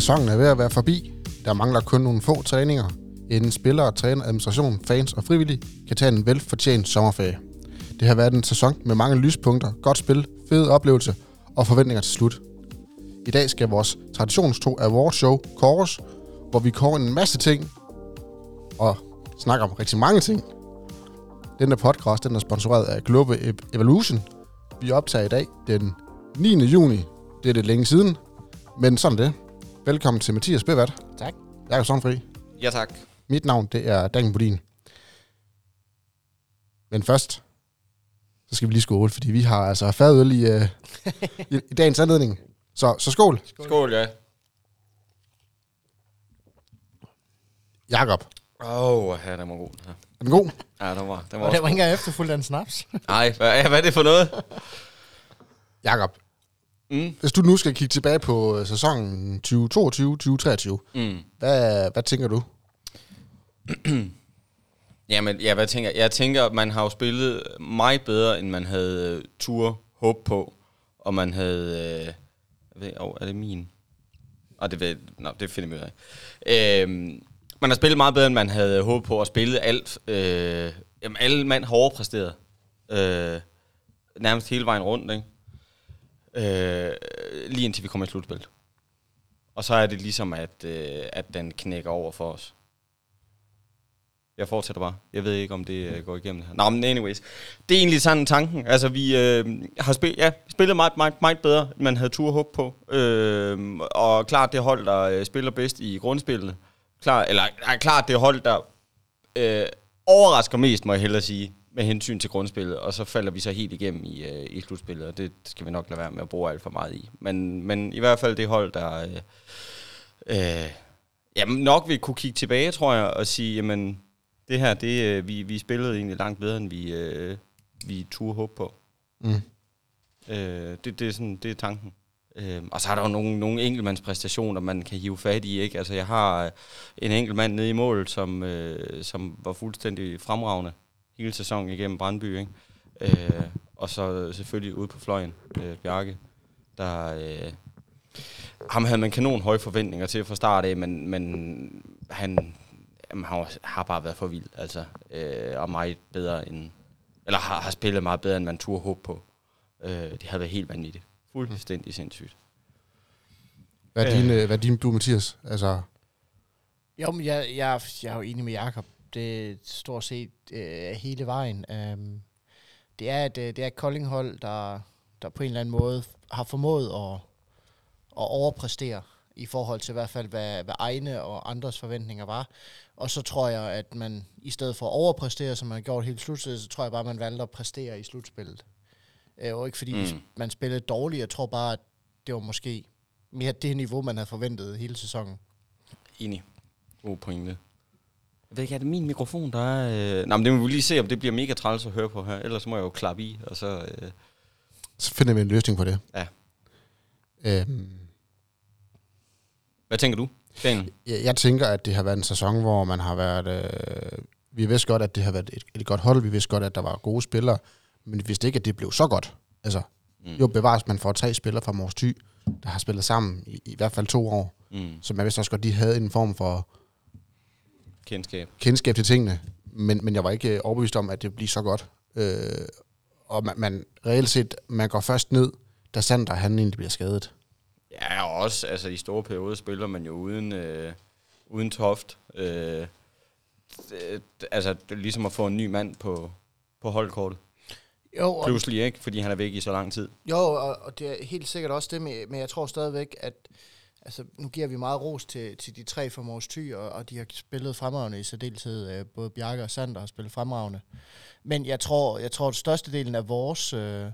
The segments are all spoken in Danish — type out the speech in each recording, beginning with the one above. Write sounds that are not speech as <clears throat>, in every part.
Sæsonen er ved at være forbi. Der mangler kun nogle få træninger, inden spillere, træner, administration, fans og frivillige kan tage en velfortjent sommerferie. Det har været en sæson med mange lyspunkter, godt spil, fed oplevelse og forventninger til slut. I dag skal vores traditionstro vores show kåres, hvor vi kårer en masse ting og snakker om rigtig mange ting. Denne podcast den er sponsoreret af Global Evolution. Vi optager i dag den 9. juni. Det er det længe siden, men sådan er det. Velkommen til Mathias Bevat. Tak. Jeg er Sundfri. Ja, tak. Mit navn, det er Dan Bodin. Men først, så skal vi lige skåle, fordi vi har altså fadøl i, uh, <laughs> i, i dagens anledning. Så, så skål. Skål, Skål ja. Jakob. Åh, oh, ja, den var god. Ja. Er den god? Ja, den var, den var Og det var ikke engang efterfuldt af en snaps. Nej, hvad, hvad er det for noget? Jakob, Mm. hvis du nu skal kigge tilbage på øh, sæsonen 2022-2023, Mm. hvad, hvad tænker du? <clears throat> Jamen, ja, hvad tænker jeg? Jeg tænker, at man har jo spillet meget bedre, end man havde øh, tur håb på. Og man havde... Øh, jeg ved, oh, er det min? Og det ved, nå, det finder vi ud af. Øhm, man har spillet meget bedre, end man havde håbet på, og spillet alt. Øh, jamen, alle mand har overpræsteret. Øh, nærmest hele vejen rundt, ikke? Øh, lige indtil vi kommer i slutspillet. Og så er det ligesom, at, øh, at den knækker over for os. Jeg fortsætter bare. Jeg ved ikke, om det øh, går igennem her. Nå, men anyways. Det er egentlig sådan tanken. Altså, vi øh, har spil, ja, spillet meget, meget, meget bedre, end man havde tur håb på. Øh, og klart det hold, der øh, spiller bedst i grundspillet. Klar, eller er klart det hold, der øh, overrasker mest, må jeg hellere sige, med hensyn til grundspillet. Og så falder vi så helt igennem i, øh, i slutspillet, og det skal vi nok lade være med at bruge alt for meget i. Men, men i hvert fald det hold, der... Øh, øh, jamen nok vil kunne kigge tilbage, tror jeg, og sige, jamen det her, det, øh, vi, vi spillede egentlig langt bedre, end vi, øh, vi turde håbe på. Mm. Øh, det, det, er sådan, det er tanken. Øh, og så er der jo nogle, nogle enkeltmandspræstationer, man kan hive fat i. Ikke? Altså, jeg har en enkelt mand nede i mål, som, øh, som var fuldstændig fremragende hele sæsonen igennem Brandby. Ikke? Øh, og så selvfølgelig ude på fløjen, øh, Bjarke, der... Øh, ham havde man kanon høje forventninger til fra start af, men, men han, jamen, han har bare været for vild, altså, øh, og meget bedre end, eller har, har spillet meget bedre, end man turde håbe på. Øh, det havde været helt vanvittigt. Fuldstændig sindssygt. Hvad er Øh. din, øh, hvad er din bud, Mathias? Altså, Jo, men jeg, jeg, jeg er jo enig med Jakob. Det stort set øh, hele vejen. Um, det er et, øh, det er et Kolding-hold, der, der på en eller anden måde har formået at, at overpræstere i forhold til i hvert fald, hvad, hvad egne og andres forventninger var. Og så tror jeg, at man i stedet for at overpræstere, som man har gjort hele slutspillet, så tror jeg bare, at man valgte at præstere i slutspillet. Øh, og ikke fordi. Mm. man spillede dårligt. Jeg tror bare, at det var måske mere det niveau, man havde forventet hele sæsonen. Enig. God pointe. Jeg ved ikke, er det min mikrofon, der er... Øh... Nå, men det må vi lige se, om det bliver mega træls at høre på her. Ellers må jeg jo klappe i, og så... Øh... så finder vi en løsning på det. Ja. Øhm, Hvad tænker du, Daniel? jeg, jeg tænker, at det har været en sæson, hvor man har været... Øh, vi vidste godt, at det har været et, et godt hold. Vi vidste godt, at der var gode spillere. Men vi vidste ikke, at det blev så godt. Altså, Mm. jo bevares, man får tre spillere fra Mors Thy, der har spillet sammen i, i hvert fald to år. Mm. Så man vidste også godt, at de havde en form for Kendskab. kendskab til tingene. Men, men jeg var ikke øh, overbevist om, at det bliver så godt. Øh, og man, man reelt set, man går først ned, da Sander han egentlig bliver skadet. Ja, og også altså, i store perioder spiller man jo uden, øh, uden toft. Øh, det, altså, det er ligesom at få en ny mand på, på holdkortet. Jo, og, Pludselig ikke, fordi han er væk i så lang tid. jo og, og det er helt sikkert også det, med, men jeg tror stadigvæk, at altså, nu giver vi meget ros til, til de tre fra Mors Thy, og, og de har spillet fremragende i særdeleshed. Øh, både Bjarke og Sander har spillet fremragende. Men jeg tror, jeg tror at størstedelen af vores, øh,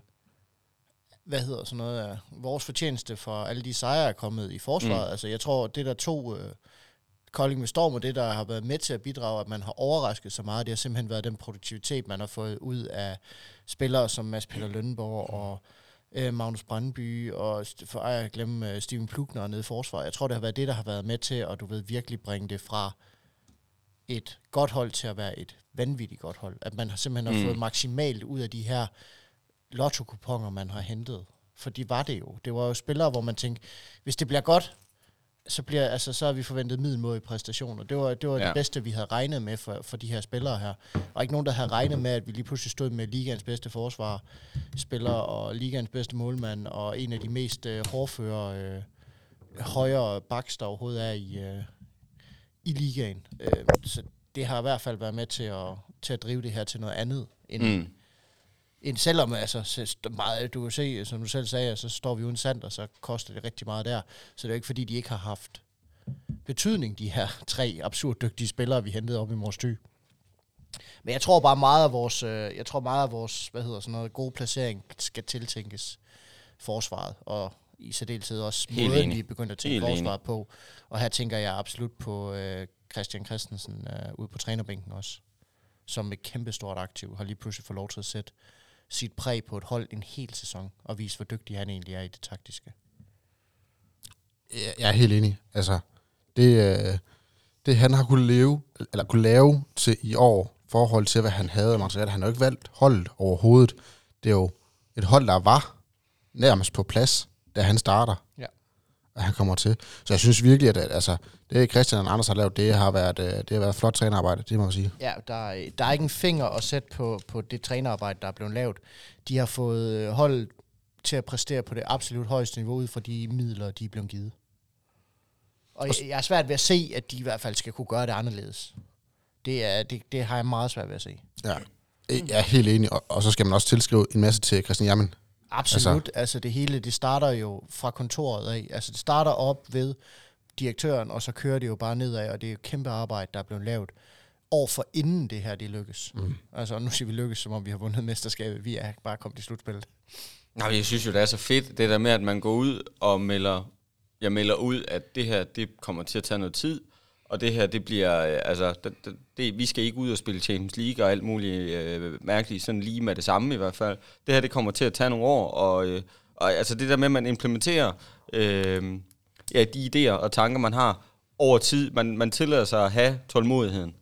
hvad hedder sådan noget, af vores fortjeneste for alle de sejre er kommet i forsvaret. Mm. Altså jeg tror, det der to øh, Kolding med Storm, og det der har været med til at bidrage, at man har overrasket så meget, det har simpelthen været den produktivitet, man har fået ud af spillere som Mads Peter Lønborg og øh, Magnus Brandby, og for ej at glemme øh, Steven Plugner nede i forsvaret. Jeg tror, det har været det, der har været med til at du ved, virkelig bringe det fra et godt hold til at være et vanvittigt godt hold. At man har simpelthen har Mm. fået maksimalt ud af de her lotto man har hentet. For de var det jo. Det var jo spillere, hvor man tænkte, hvis det bliver godt, så, bliver, altså, så har vi forventet middelmåde præstationer. Det var, det var ja. Det bedste, vi havde regnet med for, for de her spillere her. Var ikke nogen, der havde regnet med, at vi lige pludselig stod med ligaens bedste forsvar, spiller og ligaens bedste målmand, og en af de mest øh, hårdføre øh, højere backs, der overhovedet er i, øh, i ligaen. Øh, så det har i hvert fald været med til at, til at drive det her til noget andet, end, mm. End selvom, altså, meget, du kan se, som du selv sagde, så står vi uden Sander, så koster det rigtig meget der. Så det er jo ikke, fordi de ikke har haft betydning, de her <laughs> tre absurd dygtige spillere, vi hentede op i Mors Thy. Men jeg tror bare meget af vores, øh, jeg tror meget af vores, hvad hedder sådan noget, gode placering skal tiltænkes forsvaret, og i særdeleshed også Helt måden, enig. vi er begyndt at tænke Helt forsvaret på. Og her tænker jeg absolut på øh, Christian Christensen øh, ude på trænerbænken også, som et kæmpestort aktiv har lige pludselig fået lov til at sætte sit præg på et hold en hel sæson, og vise, hvor dygtig han egentlig er i det taktiske. Jeg er helt enig. Altså, det, øh, det han har kunne leve, eller kunne lave til i år, forhold til, hvad han havde af materiale. Han har jo ikke valgt holdet overhovedet. Det er jo et hold, der var nærmest på plads, da han starter. Ja. Og han kommer til. Så jeg synes virkelig, at, at altså, det Christian og Anders har lavet, det har været, øh, det har været flot trænerarbejde, det må man sige. Ja, der, er- der er ikke en finger at sætte på, på det trænerarbejde, der er blevet lavet. De har fået øh, holdet til at præstere på det absolut højeste niveau ud fra de midler, de er blevet givet. Og jeg, jeg er svært ved at se, at de i hvert fald skal kunne gøre det anderledes. Det, er, det, det har jeg meget svært ved at se. Ja. Jeg er helt enig, og, og så skal man også tilskrive en masse til Christian Jamen. Absolut. Altså, altså det hele, det starter jo fra kontoret af. Altså det starter op ved direktøren, og så kører det jo bare nedad, og det er jo kæmpe arbejde, der er blevet lavet år for inden det her, det lykkes. Mm. Altså, nu siger vi lykkes, som om vi har vundet mesterskabet. Vi er bare kommet i slutspillet. Nej, jeg synes jo, det er så fedt, det der med, at man går ud og melder, jeg melder ud, at det her, det kommer til at tage noget tid, og det her, det bliver, øh, altså, det, det, det, vi skal ikke ud og spille Champions League og alt muligt øh, mærkeligt, sådan lige med det samme i hvert fald. Det her, det kommer til at tage nogle år, og, øh, og altså det der med, at man implementerer øh, ja, de idéer og tanker, man har over tid, man, man tillader sig at have tålmodigheden.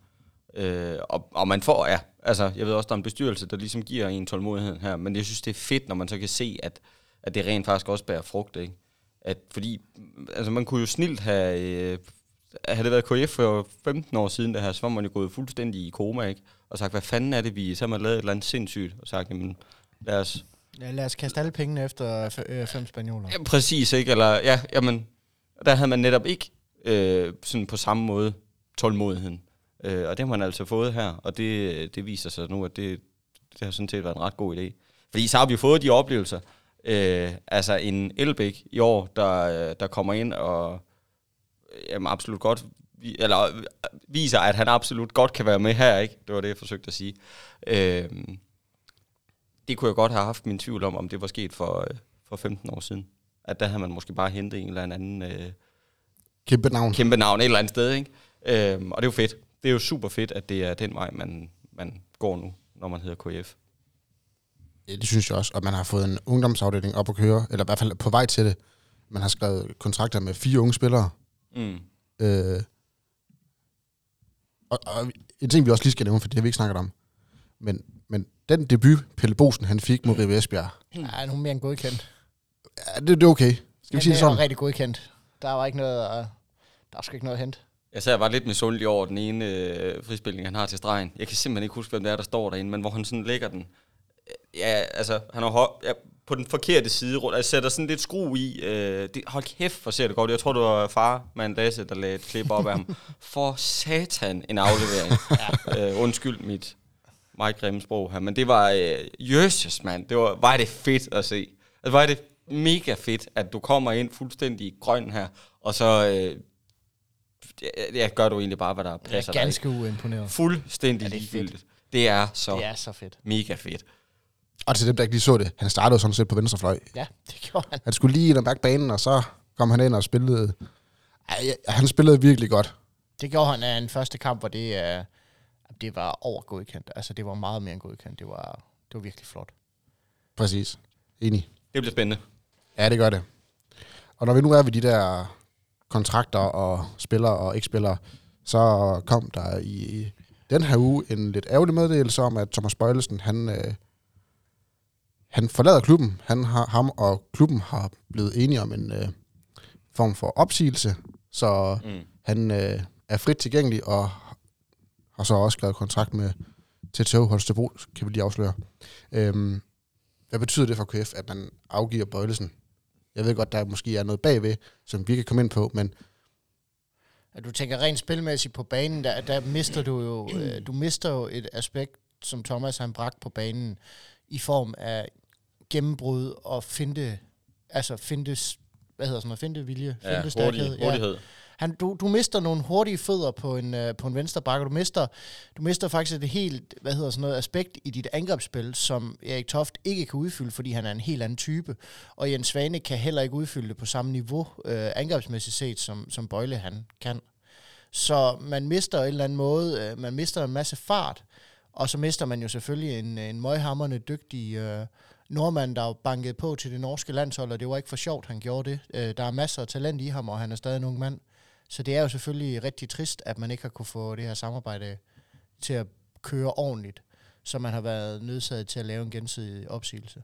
Øh, og, og man får, ja, altså, jeg ved også, der er en bestyrelse, der ligesom giver en tålmodighed her, men jeg synes, det er fedt, når man så kan se, at, at det rent faktisk også bærer frugt, ikke? At, fordi, altså, man kunne jo snilt have, øh, havde det været KF for 15 år siden, det her, så var man jo gået fuldstændig i koma, ikke? Og sagt, hvad fanden er det, vi, så har man lavet et eller andet sindssygt, og sagt, jamen, lad os, Ja, lad os kaste alle pengene efter øh, fem spanioler. Ja, præcis, ikke? Eller, ja, jamen, der havde man netop ikke øh, sådan på samme måde tålmodigheden. Øh, og det har man altså fået her, og det, det viser sig nu, at det, det har sådan set været en ret god idé. Fordi så har vi jo fået de oplevelser. Øh, altså en Elbæk i år, der, øh, der kommer ind og jamen, absolut godt eller øh, viser, at han absolut godt kan være med her, ikke? Det var det, jeg forsøgte at sige. Øh, det kunne jeg godt have haft min tvivl om, om det var sket for, øh, for 15 år siden. At der havde man måske bare hentet en eller anden øh, Kæmpe navn. kæmpe navn et eller andet sted, ikke? Øhm, og det er jo fedt. Det er jo super fedt, at det er den vej, man, man går nu, når man hedder KF. Ja, det synes jeg også. Og man har fået en ungdomsafdeling op at køre, eller i hvert fald på vej til det. Man har skrevet kontrakter med fire unge spillere. Mm. Øh, og, og en ting, vi også lige skal nævne, for det har vi ikke snakket om. Men, men den debut, Pelle Bosen, han fik mod Rive Esbjerg, Ja, nu er mere end godkendt. ja, det, det er okay. Skal vi sige det er sådan? rigtig godkendt. Der var ikke noget, uh, der er sgu ikke noget at hente. Jeg sad bare lidt misundelig over den ene øh, frispilning, han har til stregen. Jeg kan simpelthen ikke huske, hvem det er, der står derinde, men hvor han sådan lægger den. Ja, altså, han har hå- ja, på den forkerte side rundt. Jeg sætter sådan lidt skru i. Øh, det, hold kæft, hvor ser det godt. Jeg tror, det var far, mand Lasse, der lagde et klip op af ham. <laughs> For satan en aflevering. <laughs> ja. øh, undskyld mit meget grimme sprog her, men det var, øh, jøsses mand, det var, var det fedt at se. Altså, var det mega fedt, at du kommer ind fuldstændig grøn her, og så øh, ja, gør du egentlig bare, hvad der Jeg passer er dig. ganske uimponeret. Fuldstændig Ja, det er ligegyldigt. Det er så Det er så fedt. mega fedt. Og til dem, der ikke lige så det, han startede sådan set på venstre fløj. Ja, det gjorde han. Han skulle lige ind og bakke banen, og så kom han ind og spillede. Ej, ja, han spillede virkelig godt. Det gjorde han af en første kamp, hvor det, uh, det var over godkendt. Altså, det var meget mere end godkendt. Det var, det var virkelig flot. Præcis. Enig. Det bliver spændende. Ja, det gør det. Og når vi nu er ved de der kontrakter og spillere og ikke-spillere, så kom der i den her uge en lidt ærgerlig meddelelse om, at Thomas Bøjlesen, han, øh, han forlader klubben. Han har, ham og klubben har blevet enige om en øh, form for opsigelse, Så Mm. han øh, er frit tilgængelig, og har så også skrevet kontrakt med TTH Holstebro, kan vi lige afsløre. Øhm, hvad betyder det for KF, at man afgiver Bøjlesen? Jeg ved godt, der måske er noget bagved, som vi kan komme ind på, men At du tænker rent spilmæssigt på banen, der, der mister du jo, øh, du mister jo et aspekt, som Thomas han bragt på banen, i form af gennembrud og finde, altså finde, hvad hedder sådan noget, finde vilje, Ja, finde stærkhed. hurtig, hurtighed. Han, du, du mister nogle hurtige fødder på en, øh, på en venstre bakke, du mister, du mister faktisk et helt, hvad hedder sådan noget, aspekt i dit angrebsspil, som Erik Toft ikke kan udfylde, fordi han er en helt anden type. Og Jens Svane kan heller ikke udfylde det på samme niveau, øh, angrebsmæssigt set, som, som Bøjle han kan. Så man mister en eller anden måde, øh, man mister en masse fart, og så mister man jo selvfølgelig en, en møghamrende dygtig øh, nordmand, der er på til det norske landshold, og det var ikke for sjovt, han gjorde det. Øh, der er masser af talent i ham, og han er stadig en ung mand. Så det er jo selvfølgelig rigtig trist, at man ikke har kunne få det her samarbejde til at køre ordentligt, så man har været nødsaget til at lave en gensidig opsigelse.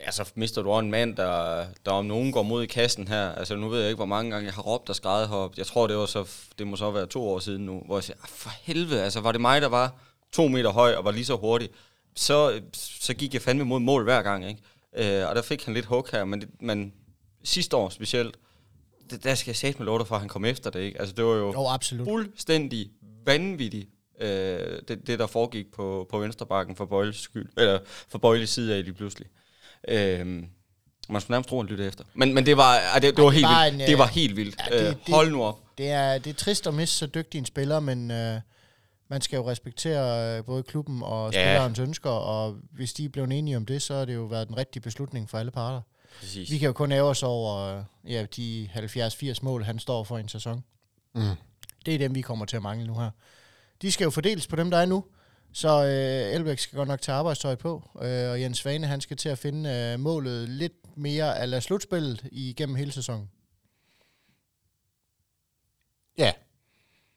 Ja, så mister du også en mand, der, der om nogen går mod i kassen her. Altså, nu ved jeg ikke, hvor mange gange jeg har råbt og skrevet heroppe. Jeg tror, det var så, det må så være to år siden nu, hvor jeg siger, ah, for helvede, altså, var det mig, der var to meter høj og var lige så hurtig, så, så gik jeg fandme mod mål hver gang, ikke? Øh, og der fik han lidt hug her, men, det, men sidste år specielt, det, der skal jeg sætte med lov for, at han kom efter det, ikke? Altså, det var jo Jo, absolut. fuldstændig vanvittigt, øh, det, det, der foregik på, på venstrebakken for Bøjles skyld, eller for Bøjles side af lige pludselig. Øh, man skulle nærmest tro, at lytte efter. Men, men det var, ej, det, det var helt var vildt. en, øh, det var helt vildt. ja, det- øh, det- hold nu op. Det er, det er trist at miste så dygtig en spiller, men øh, man skal jo respektere øh, både klubben og Ja. spillerens ønsker, og hvis de er blevet enige om det, så har det jo været den rigtige beslutning for alle parter. Præcis. Vi kan jo kun ære os over øh, ja, de 70-80 mål, han står for i en sæson. mm, Det er dem, vi kommer til at mangle nu her. De skal jo fordeles på dem, der er nu. Så øh, Elbæk skal godt nok tage arbejdstøj på, øh, og Jens Svane han skal til at finde øh, målet lidt mere af slutspillet igennem hele sæsonen. ja,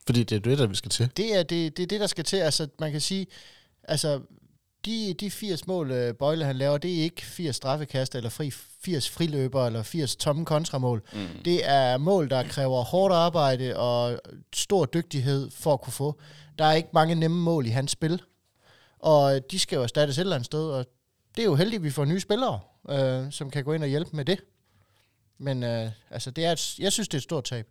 fordi det er det, der vi skal til. Det er det, det, er det der skal til. Altså, man kan sige, altså, de, de 80 mål, øh, Bøjle han laver, det er ikke 80 straffekast, eller fri, 80 friløber, eller 80 tomme kontramål. Mm. Det er mål, der kræver hårdt arbejde og stor dygtighed for at kunne få. Der er ikke mange nemme mål i hans spil, og de skal jo erstattes et eller andet sted, og det er jo heldigt, at vi får nye spillere, øh, som kan gå ind og hjælpe med det. Men øh, altså, det er et, jeg synes, det er et stort tab.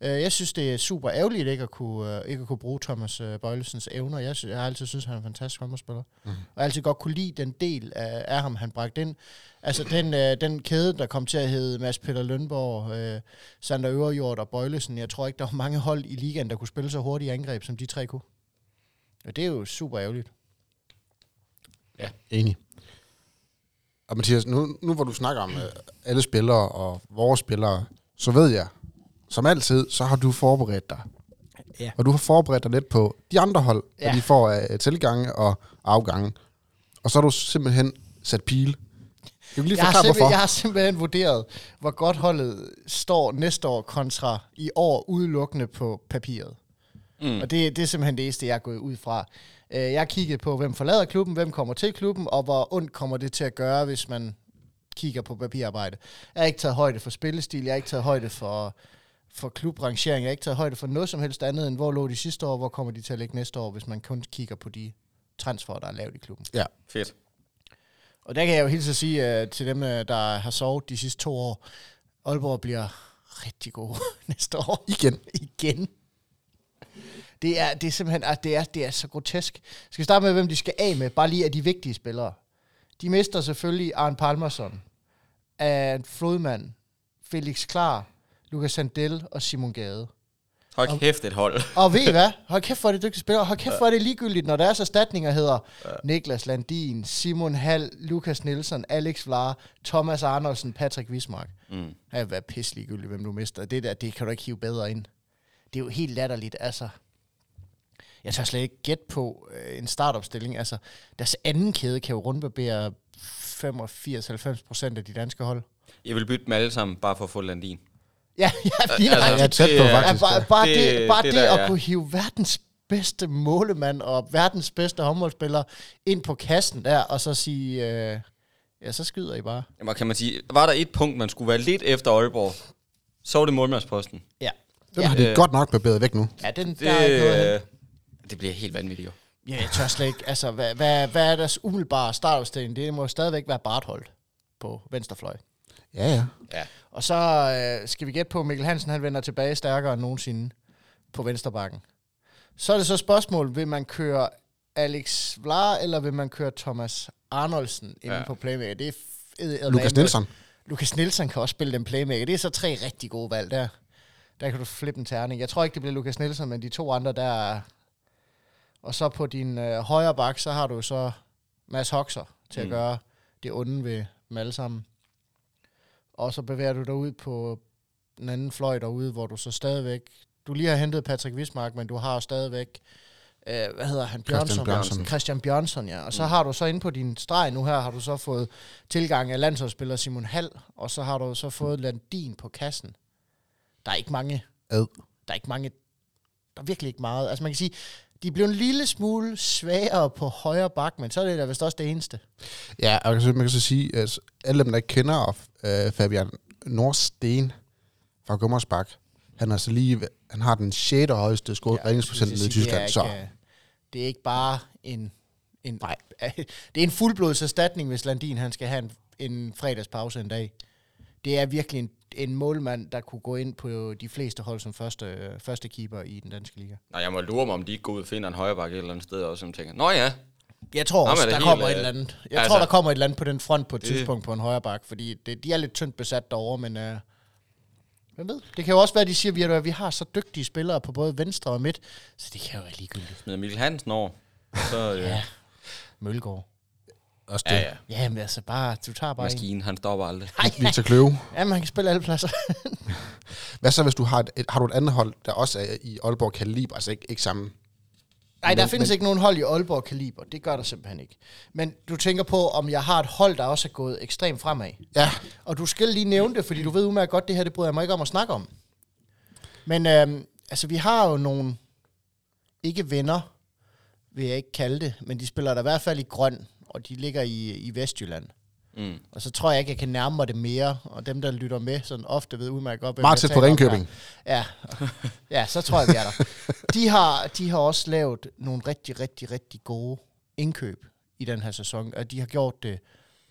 Øh, jeg synes, det er super ærgerligt ikke at kunne, øh, ikke at kunne bruge Thomas øh, Bøjlesens evner. Jeg, sy- jeg har altid synes, han er en fantastisk håndboldspiller. Mm. Og jeg har altid godt kunne lide den del af, af ham, han bragte ind. Altså den, den kæde, der kom til at hedde Mads Peter Lønborg, øh, Sander Øverjord og Bøjlesen. Jeg tror ikke, der var mange hold i ligaen, der kunne spille så hurtigt i angreb, som de tre kunne. Og det er jo super ærgerligt. Enig. Og Mathias, nu, nu hvor du snakker om alle spillere og vores spillere, så ved jeg, som altid, så har du forberedt dig. Ja. Og du har forberedt dig lidt på de andre hold, ja. De får af tilgange og afgange. Og så har du simpelthen sat pile. Du kan lige Jeg har, hvorfor. jeg har simpelthen vurderet, hvor godt holdet står næste år kontra i år udelukkende på papiret. Mm. Og det, det er simpelthen det eneste, jeg er gået ud fra. Øh, Jeg har kigget på, hvem forlader klubben, hvem kommer til klubben, og hvor ondt kommer det til at gøre, hvis man kigger på papirarbejde. Jeg har ikke taget højde for spillestil, jeg har ikke taget højde for, for klubrangering, jeg har ikke taget højde for noget som helst andet, end hvor lå de sidste år, hvor kommer de til at ligge næste år, hvis man kun kigger på de transfer, der er lavet i klubben. Fedt. Og der kan jeg jo hilse at sige uh, til dem, uh, der har sovet de sidste to år, Aalborg bliver rigtig gode <laughs> næste år. Igen. <laughs> Igen. Det er, det er simpelthen ah, det er, det er så grotesk. Skal vi starte med, hvem de skal af med? Bare lige af de vigtige spillere. De mister selvfølgelig Arne Palmerson, af Flodmand, Felix Klar, Lukas Sandel og Simon Gade. Hold kæft et hold. <laughs> Og ved I hvad? Hold kæft for det dygtige spillere. Hold kæft for det ligegyldigt, når deres erstatninger hedder Niklas Landin, Simon Hall, Lukas Nielsen, Alex Vlar, Thomas Arnoldsen, Patrick Wismark. Mm. Har været pisse ligegyldigt, hvem du mister. Det der, det kan du ikke hive bedre ind. Det er jo helt latterligt, altså. Jeg tør slet ikke gætte på øh, en startopstilling. Altså, deres anden kæde kan jo rundbarbere 85-90 procent af de danske hold. Jeg vil bytte dem alle sammen, bare for at få Landin. <laughs> Ja, ja, fint. Altså, jeg er tæt det på, er- Ja, faktisk. bare, bare det, Det- bare det det, der at er- kunne hive verdens bedste målemand og verdens bedste håndboldspiller ind på kassen der, og så sige, øh, ja, så skyder I bare. Jamen, kan man sige, var der et punkt, man skulle være lidt efter Aalborg, Så var det målmandsposten. Ja. Den Ja. har de Øh. godt nok barberet væk nu. Ja, den, Det, der er ikke noget øh, det bliver helt vanvittigt jo. Ja, jeg tør slet ikke. Altså, hvad, hvad, hvad er deres umiddelbare startopstilling? Det må stadigvæk være Bartholdt på venstrefløj. Ja, ja. Ja. Og så øh, skal vi gætte på, at Mikkel Hansen han vender tilbage stærkere end nogensinde på venstrebakken. Så er det så spørgsmål, vil man køre Alex Vlar, eller vil man køre Thomas Arnoldsen inde Ja. på playmaker? Det er f- Lukas Nielsen. Lukas Nielsen kan også spille den playmaker. Det er så tre rigtig gode valg der. Der kan du flippe en terning. Jeg tror ikke, det bliver Lukas Nielsen, men de to andre der er... Og så på din øh, højre bak, så har du så Mads Hoxer til at Mm. gøre det onde ved dem alle sammen. Og så bevæger du dig ud på den anden fløj derude, hvor du så stadigvæk... Du lige har hentet Patrick Wismark, men du har stadigvæk... Øh, hvad hedder han? Christian Bjørnsson. Bjørnsson. Christian Bjørnsson, ja. Og så har du så inde på din streg nu her, har du så fået tilgang af landsholdsspiller Simon Hall, og så har du så fået Landin på kassen. Der er ikke mange... Ad. Der er ikke mange... Der er virkelig ikke meget. Altså man kan sige, de blev en lille smule svagere på højre bak, men så er det da vist også det eneste. Ja, og man kan så- man kan så sige, at alle dem, der ikke kender øh, Fabian Nordsten fra Gummersbak, han, er så lige, han har den 6. højeste score Ja, i Tyskland. Det er, Så ikke, øh, det er ikke bare en... en Nej. <laughs> Det er en fuldblodserstatning, hvis Landin han skal have en, en fredagspause en dag. Det er virkelig en, en målmand, der kunne gå ind på de fleste hold som første, øh, første keeper i den danske liga. Nej, jeg må lure mig, om de ikke går ud og finder en højrebakke et eller andet sted også, som tænker, nå ja, Jeg tror Jamen, også, det der kommer et eller andet. Jeg altså- tror, der kommer et eller andet på den front på et Det- tidspunkt på en højre bak, fordi det, de er lidt tyndt besat derovre, men øh, hvem ved? Det kan jo også være, at de siger, at vi har så dygtige spillere på både venstre og midt, så det kan jo være ligegyldigt. smider Mikkel Hansen over. Så, øh, Ja. Mølgaard. Også det. ja, ja. Jamen altså bare, du tager bare en. Maskinen, han stopper aldrig. Victor Kløve. Ja, man kan spille alle pladser. <laughs> Hvad så, hvis du har et, et, har du et andet hold, der også er i Aalborg kaliber, altså ikke, ikke samme... Nej, der Men- findes men- ikke nogen hold i Aalborg kaliber. Det gør der simpelthen ikke. Men du tænker på, om jeg har et hold, der også er gået ekstremt fremad. Ja, Og du skal lige nævne det, fordi du ved udmærket godt, det her, det bryder jeg mig ikke om at snakke om. Men øhm, altså, vi har jo nogle, ikke venner, vil jeg ikke kalde det, men de spiller der i hvert fald i grøn, og de ligger i, i Vestjylland. Mm. Og så tror jeg ikke, jeg kan nærme mig det mere, og dem, der lytter med, sådan ofte ved udmærket godt, hvem tæt på Ringkøbing. Ja, ja, så tror jeg, vi er der. De har, de har også lavet nogle rigtig, rigtig, rigtig gode indkøb i den her sæson, og de har gjort det.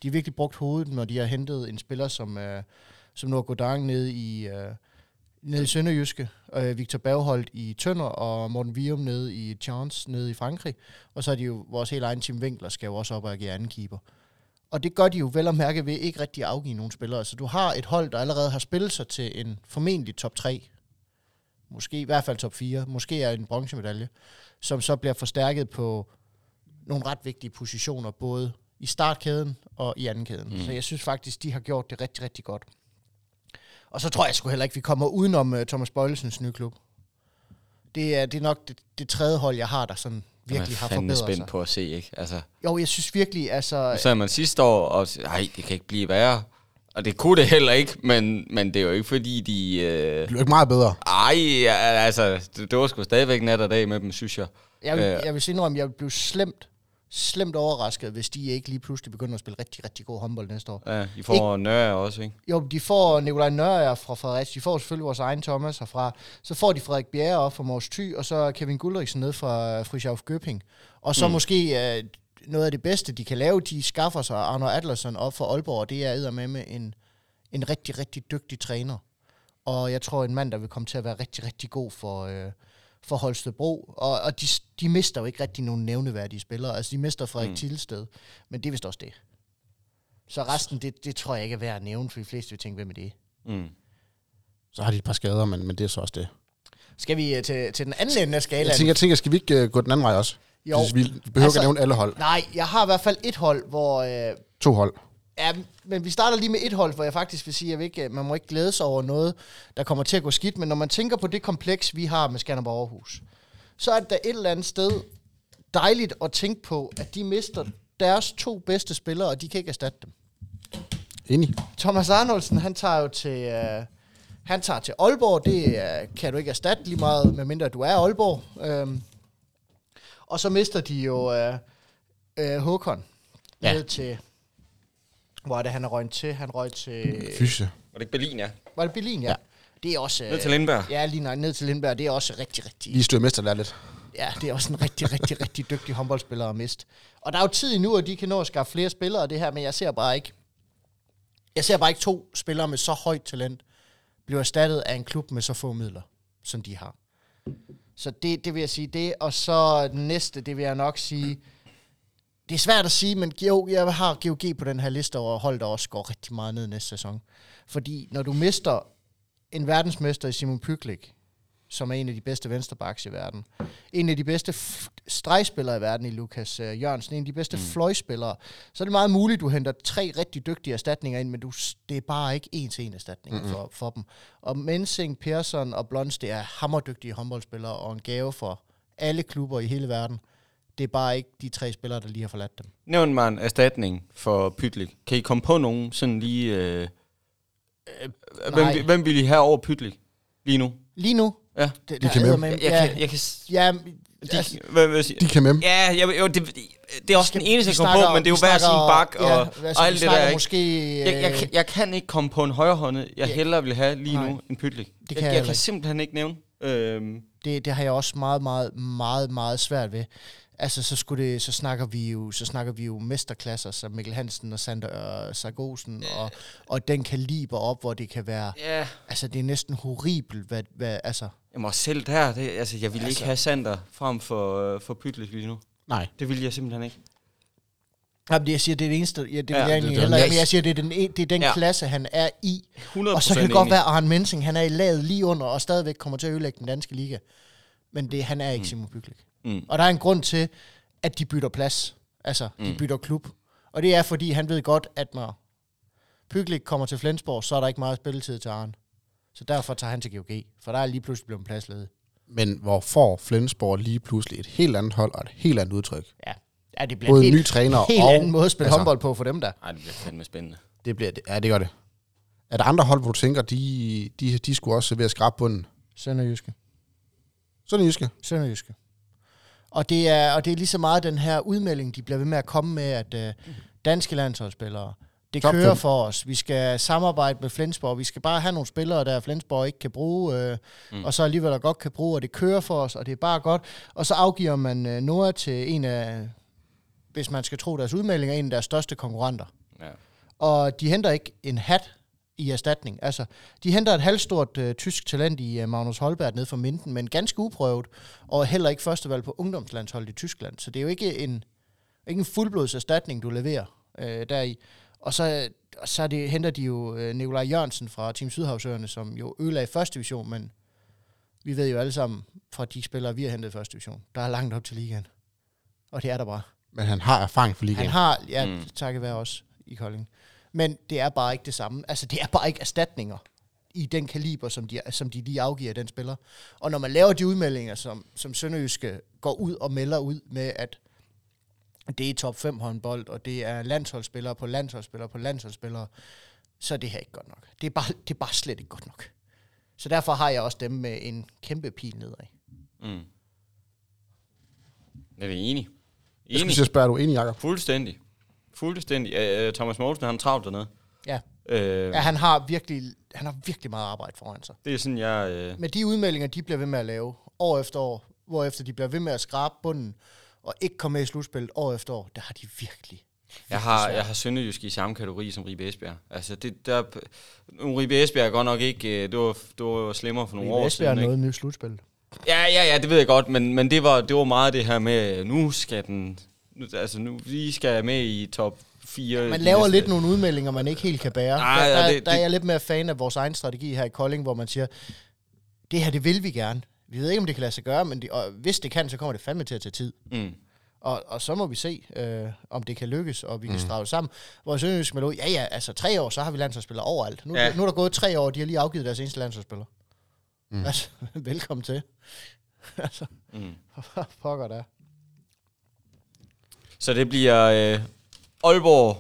De har virkelig brugt hovedet, når de har hentet en spiller som, øh, som Nord Godang nede i, øh, nede i Sønderjyske, øh, Victor Bergholdt i Tønder, og Morten Vium nede i Chance nede i Frankrig. Og så er de jo, vores helt egen Tim Winkler skal jo også op og agere anden keeper. Og det gør de jo vel at mærke ved ikke rigtig at afgive nogle spillere. Så du har et hold, der allerede har spillet sig til en formentlig top 3. Måske i hvert fald top 4. Måske er en bronzemedalje. Som så bliver forstærket på nogle ret vigtige positioner, både i startkæden og i anden kæden. Mm. Så jeg synes faktisk, de har gjort det rigtig, rigtig godt. Og så tror jeg sgu heller ikke, vi kommer udenom uh, Thomas Bøjlesens nye klub. Det er, det er nok det, det tredje hold, jeg har, der sådan virkelig har Man er fandme forbedret spændt sig. på at se, ikke? Altså, Jo, jeg synes virkelig, altså... så er man sidste år, og nej, det kan ikke blive værre. Og det kunne det heller ikke, men, men det er jo ikke fordi, de... Øh, Det blev ikke meget bedre. ej, altså, det, det var sgu stadigvæk nat og dag med dem, synes jeg. Jeg vil, Øh. jeg vil sige indrømme, jeg vil blive slemt, slemt overrasket, hvis de ikke lige pludselig begynder at spille rigtig, rigtig god håndbold næste år. Ja, de får Nørre også, ikke? Jo, de får Nikolaj Nørre fra Fredericia, de får selvfølgelig vores egen Thomas herfra, så får de Frederik Bjerre op fra Mors Thy, og så Kevin Guldriksen ned fra Frischauf Gøping. Og så mm. måske øh, noget af det bedste, de kan lave, de skaffer sig Arno Adlersen op fra Aalborg, og det er med med en, en rigtig, rigtig dygtig træner. Og jeg tror, en mand, der vil komme til at være rigtig, rigtig god for, øh, for Holstebro. Og, og de, de mister jo ikke rigtig nogen nævneværdige spillere. Altså, de mister Frederik mm. Tilsted, men det er vist også det. Så resten, det, det tror jeg ikke er værd at nævne, for de fleste vil tænke, hvem er det? Mm. Så har de et par skader, men, men det er så også det. Skal vi øh, til, til den anden ende af skalaen? Jeg tænker, jeg tænker skal vi ikke uh, gå den anden vej også? Jo. Vi behøver altså, Altså- ikke at nævne alle hold. Nej, jeg har i hvert fald et hold, hvor... Øh, To hold. Ja, men vi starter lige med et hold, hvor jeg faktisk vil sige, at ikke, man må ikke glæde sig over noget, der kommer til at gå skidt. Men når man tænker på det kompleks, vi har med Skanderborg Aarhus, så er det da et eller andet sted dejligt at tænke på, at de mister deres to bedste spillere, og de kan ikke erstatte dem. Enig. Thomas Arnoldsen, han tager jo til, øh, han tager til Aalborg. Det øh, kan du ikke erstatte lige meget, medmindre du er Aalborg. Øhm, og så mister de jo øh, øh, Håkon Ja. ja. ned til... Hvor er det, han er røget til? Han røg til... Fysje. Var det ikke Berlin, ja? Var det Berlin, ja? Ja. Det er også... Ned til Lindberg. Ja, lige nok ned til Lindberg. Det er også rigtig, rigtig... Lige støde mester lidt. Ja, det er også en rigtig, rigtig, rigtig dygtig håndboldspiller at miste. Og der er jo tid endnu, at de kan nå at skaffe flere spillere det her, men jeg ser bare ikke... Jeg ser bare ikke to spillere med så højt talent blive erstattet af en klub med så få midler, som de har. Så det, det vil jeg sige det. Og så den næste, det vil jeg nok sige... Det er svært at sige, men jo, jeg har GOG på den her liste over hold, der også går rigtig meget ned næste sæson. Fordi når du mister en verdensmester i Simon Pyklik, som er en af de bedste venstrebacks i verden. En af de bedste stregspillere i verden i Lukas uh, Jørgensen. En af de bedste mm. fløjspillere. Så er det meget muligt, du henter tre rigtig dygtige erstatninger ind, men du, det er bare ikke en til en erstatning mm-hmm. for, for dem. Og Mensing, Persson og Blons, det er hammerdygtige håndboldspillere og en gave for alle klubber i hele verden. Det er bare ikke de tre spillere, der lige har forladt dem. Nævn mig en erstatning for Pytlik. Kan I komme på nogen sådan lige... Øh, hvem, nej. vi- hvem vil I have over Pytlik lige nu? Lige nu, Ja. det, De kan med. med, Jeg, jeg, ja, kan, jeg ja, De, altså, hvad, hvad, De kan med. Ja, jeg, jo, det, det er også skal- den eneste, jeg vi kom snakker- på, men det er jo hver sin bak og, ja, altså, og alt det der. Ikke? Måske, Jeg, jeg, øh, kan- jeg kan ikke komme på en højrehåndet, jeg Ja. hellere vil have lige Nej. nu end Pytlik. kan jeg, jeg jeg, heller kan simpelthen ikke nævne. Øhm, det, det har jeg også meget, meget, meget, meget svært ved. Altså, så, skulle det, så, snakker vi jo, så snakker vi jo mesterklasser som Mikkel Hansen og Sander øh, Sargosen, og, og den kaliber op, hvor det kan være... ja, Altså, det er næsten horribelt, hvad... hvad altså, Jamen og selv der, det, altså, jeg vil altså. Ikke have Sander frem for, øh, for Pytlik lige nu. Nej. Det vil jeg simpelthen ikke. jamen, det, jeg siger, det er det eneste... Ja, det vil Ja, jeg det- egentlig det er heller ikke, men jeg siger, det er den, en- det er den Ja. klasse, han er i. 100 Og så kan det godt være, at Arne Mensing, han er i laget lige under, og stadigvæk kommer til at ødelægge den danske liga. Men det, han er ikke mm. Simon Byklik. Mm. Og der er en grund til, at de bytter plads. Altså, de Mm. bytter klub. Og det er, fordi han ved godt, at når Pyklik kommer til Flensborg, så er der ikke meget spilletid til Arne. Så derfor tager han til GOG, for der er lige pludselig blevet en plads ledet. Men hvor får Flensborg lige pludselig et helt andet hold og et helt andet udtryk? Ja, ja det bliver Både en helt, ny træner <laughs> helt og... anden måde at spille altså- håndbold på for dem der. Nej, det bliver fandme spændende. Det bliver det. Ja, det gør det. Er der andre hold, hvor du tænker, de, de, de skulle også servere skrab bunden? Sønderjyske. Sådan en jyske. Sønderjyske. Og det, er, og det er lige så meget den her udmelding, de bliver ved med at komme med, at øh, danske landsholdsspillere, det Top kører fem. for os. Vi skal samarbejde med Flensborg. Vi skal bare have nogle spillere, der Flensborg ikke kan bruge, øh, Mm. og så alligevel der godt kan bruge, og det kører for os, og det er bare godt. Og så afgiver man øh, Noah til en af, hvis man skal tro deres udmeldinger, en af deres største konkurrenter. Ja. Og de henter ikke en hat i erstatning. Altså, de henter et halvstort øh, tysk talent i øh, Magnus Holberg ned fra Minden, men ganske uprøvet, og heller ikke førstevalg på ungdomslandsholdet i Tyskland. Så det er jo ikke en, ikke en fuldblods erstatning, du leverer øh, deri. Og så, og så det, henter de jo øh, Nikolaj Jørgensen fra Team Sydhavsøerne, som jo ødelagde første division, men vi ved jo alle sammen fra de spillere, vi har hentet i første division, der er langt op til ligaen. Og det er der bare. Men han har erfaring for ligaen. Han har, ja, Mm. takket være os i Kolding. Men det er bare ikke det samme. Altså, det er bare ikke erstatninger i den kaliber, som de, som de lige afgiver den spiller. Og når man laver de udmeldinger, som, som Sønderjyske går ud og melder ud med, at det er top 5 håndbold, og det er landsholdsspillere på landsholdsspillere på landsholdsspillere, så er det her ikke godt nok. Det er bare, det er bare slet ikke godt nok. Så derfor har jeg også dem med en kæmpe pil nedad. Mm. Jeg er enig. Jeg skulle Enig. sige at spørge, er du enig, Jacob? Fuldstændig. Fuldstændig. Uh, Thomas Mogensen, han er travlt dernede. Ja. Uh, Ja, han har virkelig, han har virkelig meget arbejde foran sig. det er sådan, jeg... Uh, Men de udmeldinger, de bliver ved med at lave år efter år, hvorefter de bliver ved med at skrabe bunden, og ikke komme med i slutspillet år efter år, der har de virkelig. Jeg har, jeg har Sønderjysk i samme kategori som Ribe Esbjerg. Altså, det, der, nu Ribe Esbjerg er godt nok ikke, øh, det var, det var slemmere for nogle år Esbjerg er siden. Ikke? noget nyt slutspil. Ja, ja, ja, det ved jeg godt, men, men det, var, det var meget det her med, nu skal den, altså nu, vi skal med i top 4. Man laver næste- lidt nogle udmeldinger, man ikke helt kan bære. Nej, der, der, det- der er det- jeg lidt mere fan af vores egen strategi her i Kolding, hvor man siger, det her, det vil vi gerne. Vi ved ikke, om det kan lade sig gøre, men det, og hvis det kan, så kommer det fandme til at tage tid. Mm. Og, og så må vi se, øh, om det kan lykkes, og vi kan strave det sammen. Hvor Sønderjysk melder ja ja, altså tre år, så har vi landsholdsspillere overalt. Nu, Ja. nu er der gået tre år, og de har lige afgivet deres eneste landsholdsspiller. Mm. Mm. Altså, <laughs> velkommen til. <laughs> altså, Mm. <laughs> pokker da. Så det bliver øh, Aalborg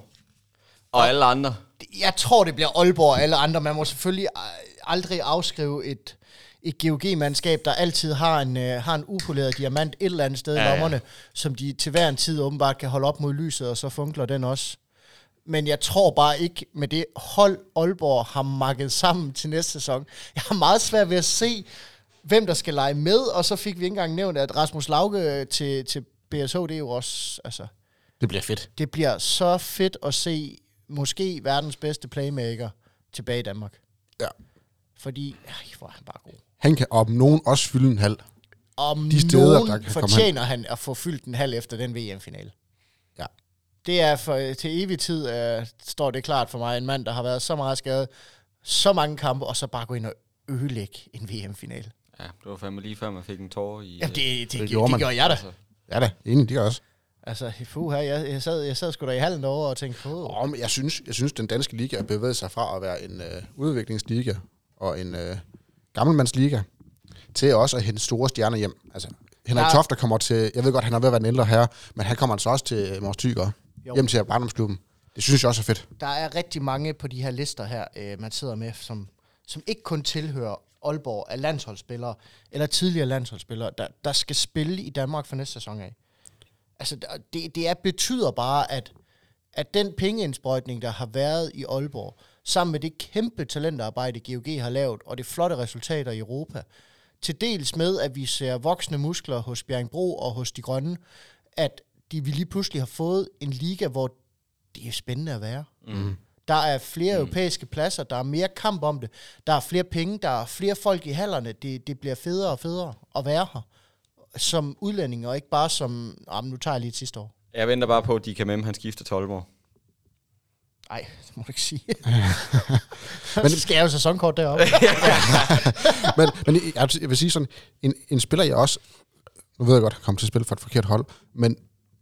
og alle andre. Jeg tror, det bliver Aalborg og alle andre. Man må selvfølgelig øh, aldrig afskrive et, et GOG-mandskab, der altid har en, øh, har en upoleret diamant et eller andet sted Ja, ja, ja. i lommerne, som de til hver en tid åbenbart kan holde op mod lyset, og så funkler den også. men jeg tror bare ikke med det hold, Aalborg har makket sammen til næste sæson. Jeg har meget svært ved at se, hvem der skal lege med, og så fik vi ikke engang nævnt, at Rasmus Lauke til, til BSH, det er jo også, altså, Det bliver fedt. det bliver så fedt at se måske verdens bedste playmaker tilbage i Danmark. Ja. Fordi, ej, hvor er han bare god. Han kan om nogen også fylde en halv. Om De steder, nogen der kan fortjener han at få fyldt en halv efter den VM-finale. Ja. Det er for, til evig tid, uh, står det klart for mig, en mand, der har været så meget skadet, så mange kampe, og så bare gå ind og ødelægge en VM-finale. Ja, det var fandme lige før, man fik en tår i... Ja, det, det, det, det, gjorde man. gør jeg da. altså, Ja da, enig, det gør også. Altså, puh, her, jeg, jeg, sad, jeg sad sgu da i hallen derovre og tænkte, puh. Oh, men jeg synes, jeg synes, den danske liga er bevæget sig fra at være en øh, udviklingsliga og en øh, gammelmandsliga til også at hente store stjerner hjem. Altså, Henrik Ja. ja. Toft, der kommer til, jeg ved godt, han er ved at være en ældre herre, men han kommer altså også til Mors Tyger, hjem til barndomsklubben. Det synes jeg også er fedt. Der er rigtig mange på de her lister her, øh, man sidder med, som, som ikke kun tilhører Aalborg af landsholdsspillere, eller tidligere landsholdsspillere, der, der skal spille i Danmark for næste sæson af. Altså, det, det er, betyder bare, at, at den pengeindsprøjtning, der har været i Aalborg, sammen med det kæmpe talentarbejde, GOG har lavet, og det flotte resultater i Europa, til dels med, at vi ser voksne muskler hos Bjerringbro og hos De Grønne, at de, vi lige pludselig har fået en liga, hvor det er spændende at være. mm. Der er flere mm. europæiske pladser, der er mere kamp om det, der er flere penge, der er flere folk i hallerne, det, det bliver federe og federe at være her som udlænding, og ikke bare som, ah, nu tager jeg lige et sidste år. Jeg venter bare på, at de kan med, han skifter til Aalborg. Nej, det må du ikke sige. <laughs> men så skal jeg jo sæsonkort deroppe. <laughs> <laughs> men, men jeg, jeg vil sige sådan, en, en spiller jeg også, nu ved jeg godt, at komme til at spille for et forkert hold, men,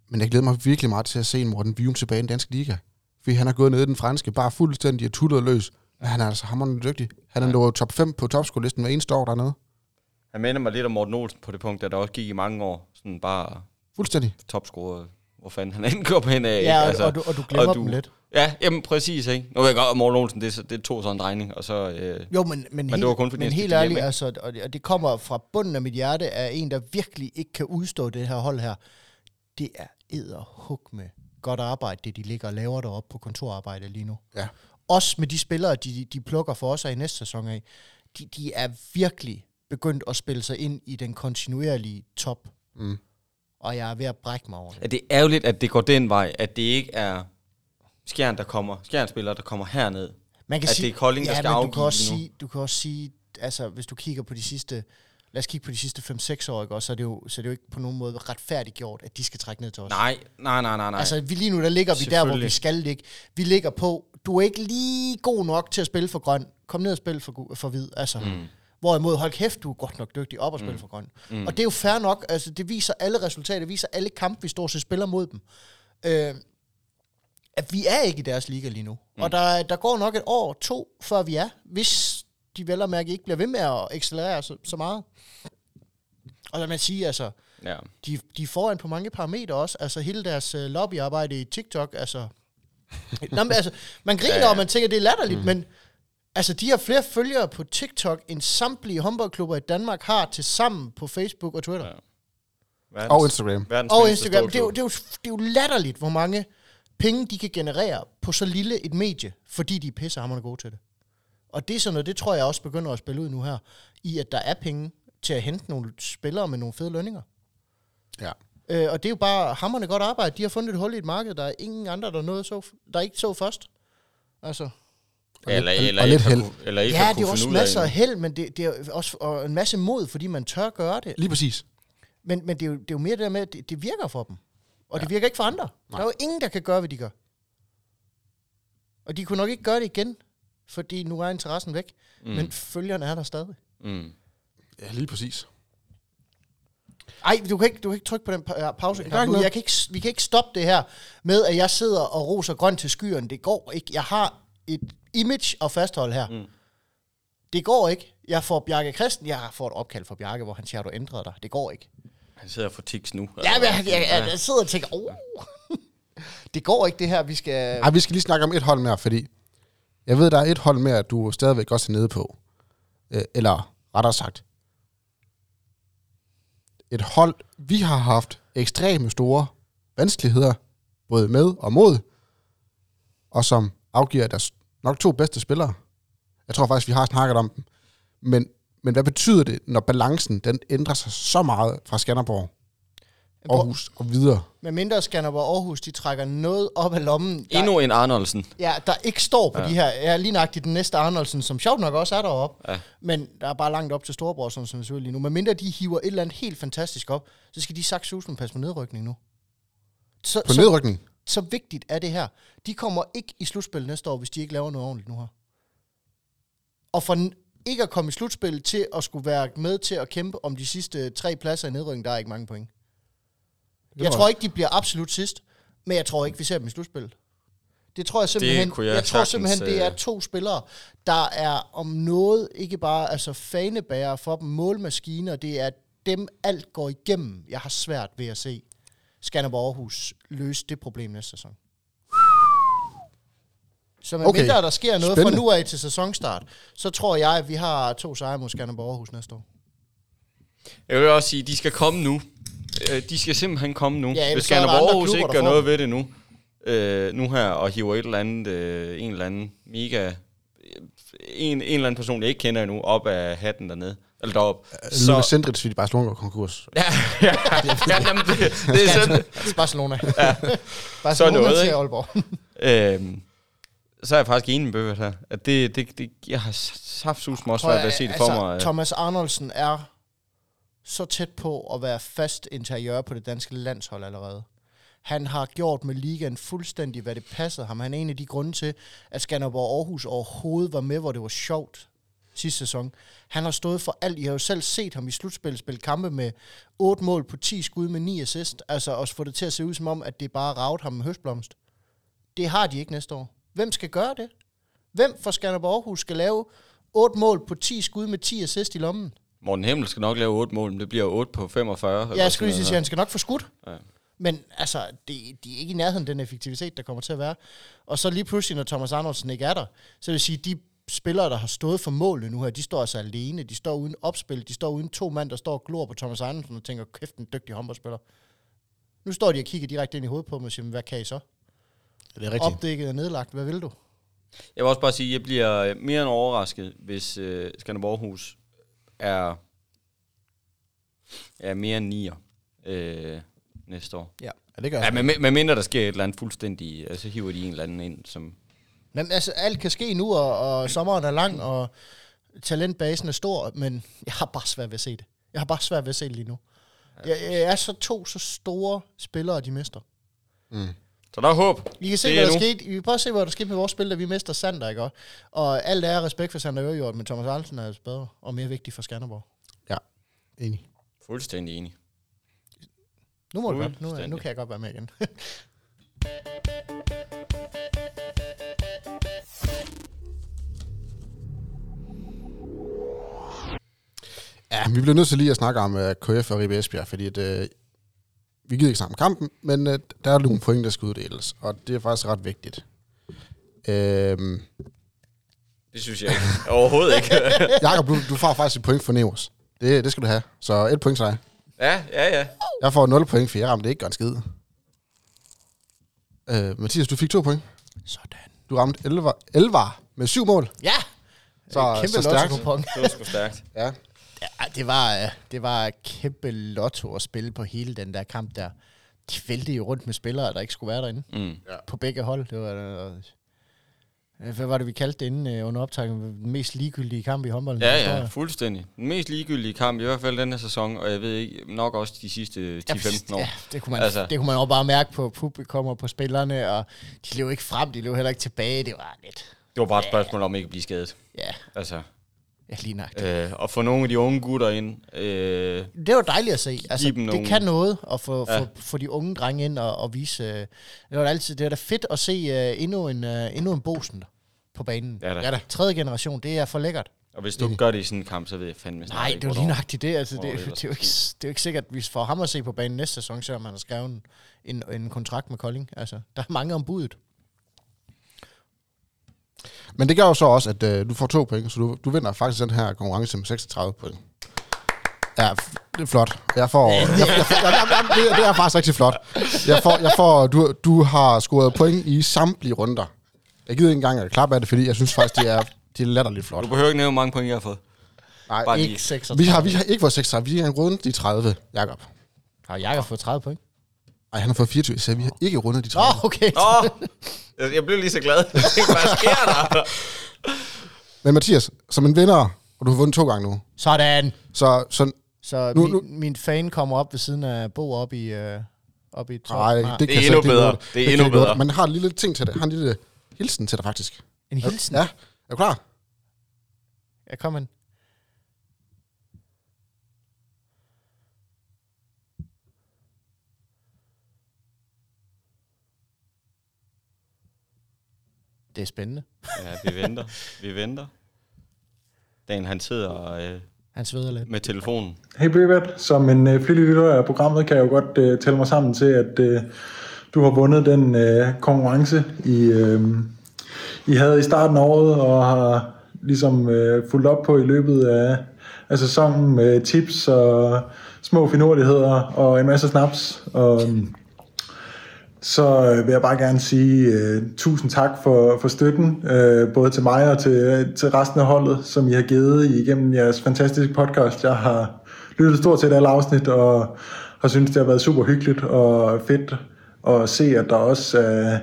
men jeg glæder mig virkelig meget til at se en Morten Vium tilbage i den danske liga. Fordi han har gået ned i den franske, bare fuldstændig og tuttet løs. Men han er altså hammerende dygtig. Han er ja. top 5 på topskolisten hver eneste år dernede. Han minder mig lidt om Morten Olsen på det punkt, at der også gik i mange år. Sådan bare Fuldstændig. topscorer. Hvor fanden han end går på hen af. ja, og, altså, og, du, og du glemmer og du... dem lidt. Ja, jamen præcis, ikke? Nu ved jeg godt, at Morten Olsen, det, er så- det tog sådan en drejning, og så... Øh, Jo, men, men, det helt, var kun fordi, men helt ærligt, altså, og, det, og det kommer fra bunden af mit hjerte, af en, der virkelig ikke kan udstå det her hold her. Det er edderhug med godt arbejde, det de ligger og laver deroppe på kontorarbejde lige nu. Ja. Også med de spillere, de, de plukker for os af i næste sæson af. De, de er virkelig begyndt at spille sig ind i den kontinuerlige top. Mm. Og jeg er ved at brække mig over det. at det er ærgerligt, at det går den vej, at det ikke er Skjern, der kommer, Skjern-spillere, der kommer herned. Man kan At sige, det er Kolding, der ja, skal men du afgive kan også sige, du kan også sige, altså hvis du kigger på de sidste, lad os kigge på de sidste 5-6 år, ikke, også, så, er det jo, så er det jo ikke på nogen måde retfærdigt gjort, at de skal trække ned til os. Nej, nej, nej, nej, nej. Altså vi, lige nu, der ligger vi der, hvor vi skal ligge. Vi ligger på, du er ikke lige god nok til at spille for grøn. Kom ned og spil for, for hvid. Altså. Mm. Hvorimod, hold kæft, du er godt nok dygtig op og spille mm. for grøn. Mm. Og det er jo fair nok. Altså, det viser alle resultater. Det viser alle kampe, vi står til spiller mod dem. Øh, at vi er ikke i deres liga lige nu. Mm. Og der, der går nok et år, to, før vi er. Hvis de vel og mærke ikke bliver ved med at accelerere så, så meget. Og lad man sige, altså, ja. de, de er foran på mange parametre også. Altså hele deres uh, lobbyarbejde i TikTok, altså... Nå, men, altså man griner, <laughs> Ja, ja, og man tænker, det er latterligt, mm. men altså, de har flere følgere på TikTok, end samtlige håndboldklubber i Danmark har til sammen på Facebook og Twitter. Ja. Verdens, Og Instagram. Verdens Og Instagram. Det er, jo, det, er jo, det er jo latterligt, hvor mange penge de kan generere på så lille et medie, fordi de er pissehammerende gode til det. Og det er sådan noget, det tror jeg også begynder at spille ud nu her, i at der er penge til at hente nogle spillere med nogle fede lønninger. Ja. Øh, og det er jo bare hammerne godt arbejde. De har fundet et hul i et marked, der er ingen andre, der, nåede så, der ikke så først. Altså, Eller, og- eller, og ikke lidt held. kunne- Eller ikke har ja, det er også masser af held, men det, det er også og en masse mod, fordi man tør gøre det. Lige præcis. Men, men det, er jo, det er jo mere det der med, at det, det virker for dem. Og ja. det virker ikke for andre. Nej. Der er jo ingen, der kan gøre, hvad de gør. Og de kunne nok ikke gøre det igen, fordi nu er interessen væk. Mm. Men følgerne er der stadig. Mm. Ja, lige præcis. Ej, du kan ikke, du kan ikke trykke på den pa- pause. Nu. noget. Jeg kan ikke, vi kan ikke stoppe det her med, at jeg sidder og roser grønt til skyerne. Det går ikke. Jeg har et image at fastholde her. Mm. Det går ikke. Jeg får Bjarke Christen, jeg får et opkald fra Bjarke, hvor han siger, at du ændrede dig. Det går ikke. Han sidder for tiks nu. Ja, men jeg, jeg, jeg, jeg sidder og tænker, oh. <laughs> det går ikke det her, vi skal... Ej, vi skal lige snakke om et hold mere, fordi jeg ved, der er et hold mere, at du stadigvæk også er nede på. Øh, eller rettere sagt, et hold, vi har haft ekstreme store vanskeligheder, både med og mod. og som afgiver deres nok to bedste spillere. Jeg tror faktisk, vi har snakket om dem. Men, men hvad betyder det, når balancen den ændrer sig så meget fra Skanderborg, Aarhus og videre? Med mindre Skanderborg Aarhus, de trækker noget op af lommen. Der, Endnu en Arnoldsen. Ja, der ikke står på Ja. de her. Ja, lige nøjagtigt den næste Arnoldsen, som sjovt nok også er deroppe. Ja. Men der er bare langt op til Storebror, som det ser lige nu. Men mindre de hiver et eller andet helt fantastisk op, så skal de sagt susen passe på nedrykning nu. Så, På så, nedrykning? så vigtigt er det her. De kommer ikke i slutspil næste år, hvis de ikke laver noget ordentligt nu her. Og for ikke at komme i slutspil til at skulle være med til at kæmpe om de sidste tre pladser i nedrykning, der er ikke mange point. Jeg tror ikke, de bliver absolut sidst, men jeg tror ikke, vi ser dem i slutspil. Det tror jeg simpelthen, kunne jeg jeg tror simpelthen, det er øh, to spillere, der er om noget ikke bare altså fanebærer for dem, målmaskiner, det er dem alt går igennem. Jeg har svært ved at se Skanderborg Aarhus løse det problem næste sæson. Så med Okay. mindre der sker noget Spændende. fra nu af til sæsonstart, så tror jeg, at vi har to sejre mod Skanderborg Aarhus næste år. Jeg vil også sige, de skal komme nu. Øh, De skal simpelthen komme nu. Ja, Hvis så er der Skanderborg Aarhus klubber, ikke gør noget ved det nu, øh, nu her, og hiver et eller andet, øh, en eller anden mega, en, en eller anden person, jeg ikke kender endnu, op af hatten dernede, eller derop. Så... Lukas Sendrits, fordi Barcelona går konkurs. <laughs> Ja, ja, ja jamen, det, det er sådan. Barcelona. ja. <laughs> Barcelona Sådan noget, til? Aalborg. <laughs> Øhm, så er jeg faktisk enig med Bøbert her. At det, det, det, jeg har saftsus mig også svært ved at se det for altså, mig. Thomas Arnoldsen er så tæt på at være fast interiør på det danske landshold allerede. Han har gjort med ligaen fuldstændig, hvad det passede ham. Han er en af de grunde til, at Skanderborg Aarhus overhovedet var med, hvor det var sjovt sidste sæson. Han har stået for alt. I har jo selv set ham i slutspillet spille kampe med 8 mål på 10 skud med 9 assist. Altså også få det til at se ud som om, at det bare ravet ham med høstblomst. Det har de ikke næste år. Hvem skal gøre det? Hvem for Skanderborg Aarhus skal lave 8 mål på 10 skud med 10 assist i lommen? Morten Hemmel skal nok lave 8 mål, men det bliver 8 på 45. eller Ja, jeg skulle lige sige, han skal nok få skudt. Ja. Men altså, det, de er ikke i nærheden den effektivitet, der kommer til at være. Og så lige pludselig, når Thomas Arnoldsen ikke er der, så vil jeg sige, de spillere, der har stået for målene nu her, de står altså alene. De står uden opspil. De står uden to mand, der står og glor på Thomas Arnoldsen og tænker, kæft, en dygtig håndboldspiller. Nu står de og kigger direkte ind i hovedet på mig og siger, hvad kan I så? Det er rigtigt. Opdækket og nedlagt, hvad vil du? Jeg vil også bare sige, at jeg bliver mere end overrasket, hvis øh, Skanderborg Hus er, er mere end nier øh, næste år. Ja. Ja, det gør Ja, med, med mindre der sker et eller andet fuldstændig, altså hiver de en eller anden ind, som... Men altså, alt kan ske nu, og, og sommeren er lang, og talentbasen er stor, men <laughs> jeg har bare svært ved at se det. Jeg har bare svært ved at se det lige nu. Jeg, jeg er så to så store spillere, de mister. Mm. Så der er håb. I kan se, Det hvad er der skete. I kan prøve at se, hvad der skete med vores spil, da vi mister Sander, ikke? Og- Og alt er respekt for Sander Ørjord, men Thomas Arlsen er altså bedre og mere vigtig for Skanderborg. Enig. Fuldstændig enig. Nu må du godt. Nu, Fuldstændig. nu kan jeg godt være med igen. <laughs> Ja, vi bliver nødt til lige at snakke om uh, KF og Ribe Esbjerg, fordi at, uh, vi gider ikke snakke om kampen, men uh, der er nogle point, der skal uddeles, og det er faktisk ret vigtigt. Øhm, Det synes jeg ikke. Overhovedet ikke. <laughs> Jakob, du, du får faktisk et point for Nevers. Det, det skal du have. Så et point til dig. ja, ja, ja. Jeg får 0 point, for jeg ramte ikke godt skid. Øh, Mathias, du fik to point. Sådan. Du ramte 11, 11 med syv mål. Ja! Så- kæmpe så stærkt. Det var sgu stærkt. Ja. Ja, det var, øh, det var kæmpe lotto at spille på hele den der kamp der. De væltede jo rundt med spillere, der ikke skulle være derinde. Mm. På begge hold. Det var, øh, hvad var det, vi kaldte det inden øh, under optagelsen? Den mest ligegyldige kamp i håndbolden. Ja, ja, fuldstændig. Den mest ligegyldige kamp, i hvert fald den her sæson, og jeg ved ikke, nok også de sidste 10-15 år. Ja, det kunne, man, Altså. det kunne man også bare mærke på publikum og på spillerne, og de løb ikke frem, de løb heller ikke tilbage. Det var lidt, Det var bare et spørgsmål om ikke at blive skadet. ja, Altså, ja lige nok. øh, og få nogle af de unge gutter ind. Øh, Det var dejligt at se. Altså, det nogle- kan noget at få, Ja. få, få de unge drenge ind og, og vise... Øh, det var altid det er da fedt at se øh, endnu, en, øh, endnu en Bosen på banen. Ja da. Ja, da. Tredje generation, det er for lækkert. og hvis du ikke gør det i sådan en kamp, så ved jeg fandme snart Nej, ikke, det er lige nøjagtigt det. Altså, det, det, det er jo ikke, det er jo ikke sikkert, at vi får ham at se på banen næste sæson, selvom han har skrevet en, en, en kontrakt med Kolding. Altså, der er mange om budet. Men det gør jo så også, at øh, du får to point, så du, du vinder faktisk den her konkurrence med 36 point. Ja, det er flot. Jeg får, jeg, jeg, jeg, jeg, jeg, det, det er faktisk rigtig flot. Jeg får, jeg får, du, du har scoret point i samtlige runder. Jeg gider ikke engang at klappe af det, fordi jeg synes faktisk, det er, det er latterligt flot. Du behøver ikke nævne, hvor mange point jeg har fået. Nej, Bare lige. Ikke 36. vi har, vi har ikke fået 6 vi har rundet de 30, Jakob. Har Jakob fået 30 point? Nej, han har fået 24, så vi har ikke rundet de Åh, 30. oh, okay. Åh, jeg- jeg blev lige så glad. Hvad sker der? Men Mathias, som en vinder, og du har vundet to gange nu, Sådan. så, så Så Nu- min, nu- min fan kommer op ved siden af Bo op i, øh, op i top. nej, det, kan er endnu bedre. love dig. Det er endnu bedre. Men jeg har en lille ting til det. Har en lille hilsen til dig, faktisk. En hilsen? Ja, er du klar? Ja, kom ind. Det er spændende. Ja, vi venter. Vi venter. Dan, han sidder øh, Han sveder lidt. med telefonen. Hey Brivat, som en øh, flittig lytter af programmet, kan jeg jo godt øh, tælle mig sammen til, at øh, du har vundet den øh, konkurrence, I, øh, I havde i starten af året, og har ligesom øh, fulgt op på i løbet af, af sæsonen med tips og små finurligheder og en masse snaps. Og, øhm, så øh, vil jeg bare gerne sige uh, tusind tak for, for støtten, uh, både til mig og til, til resten af holdet, som I har givet igennem jeres fantastiske podcast. Jeg har lyttet stort set alle afsnit, og har synes det har været super hyggeligt og fedt at se, at der også er,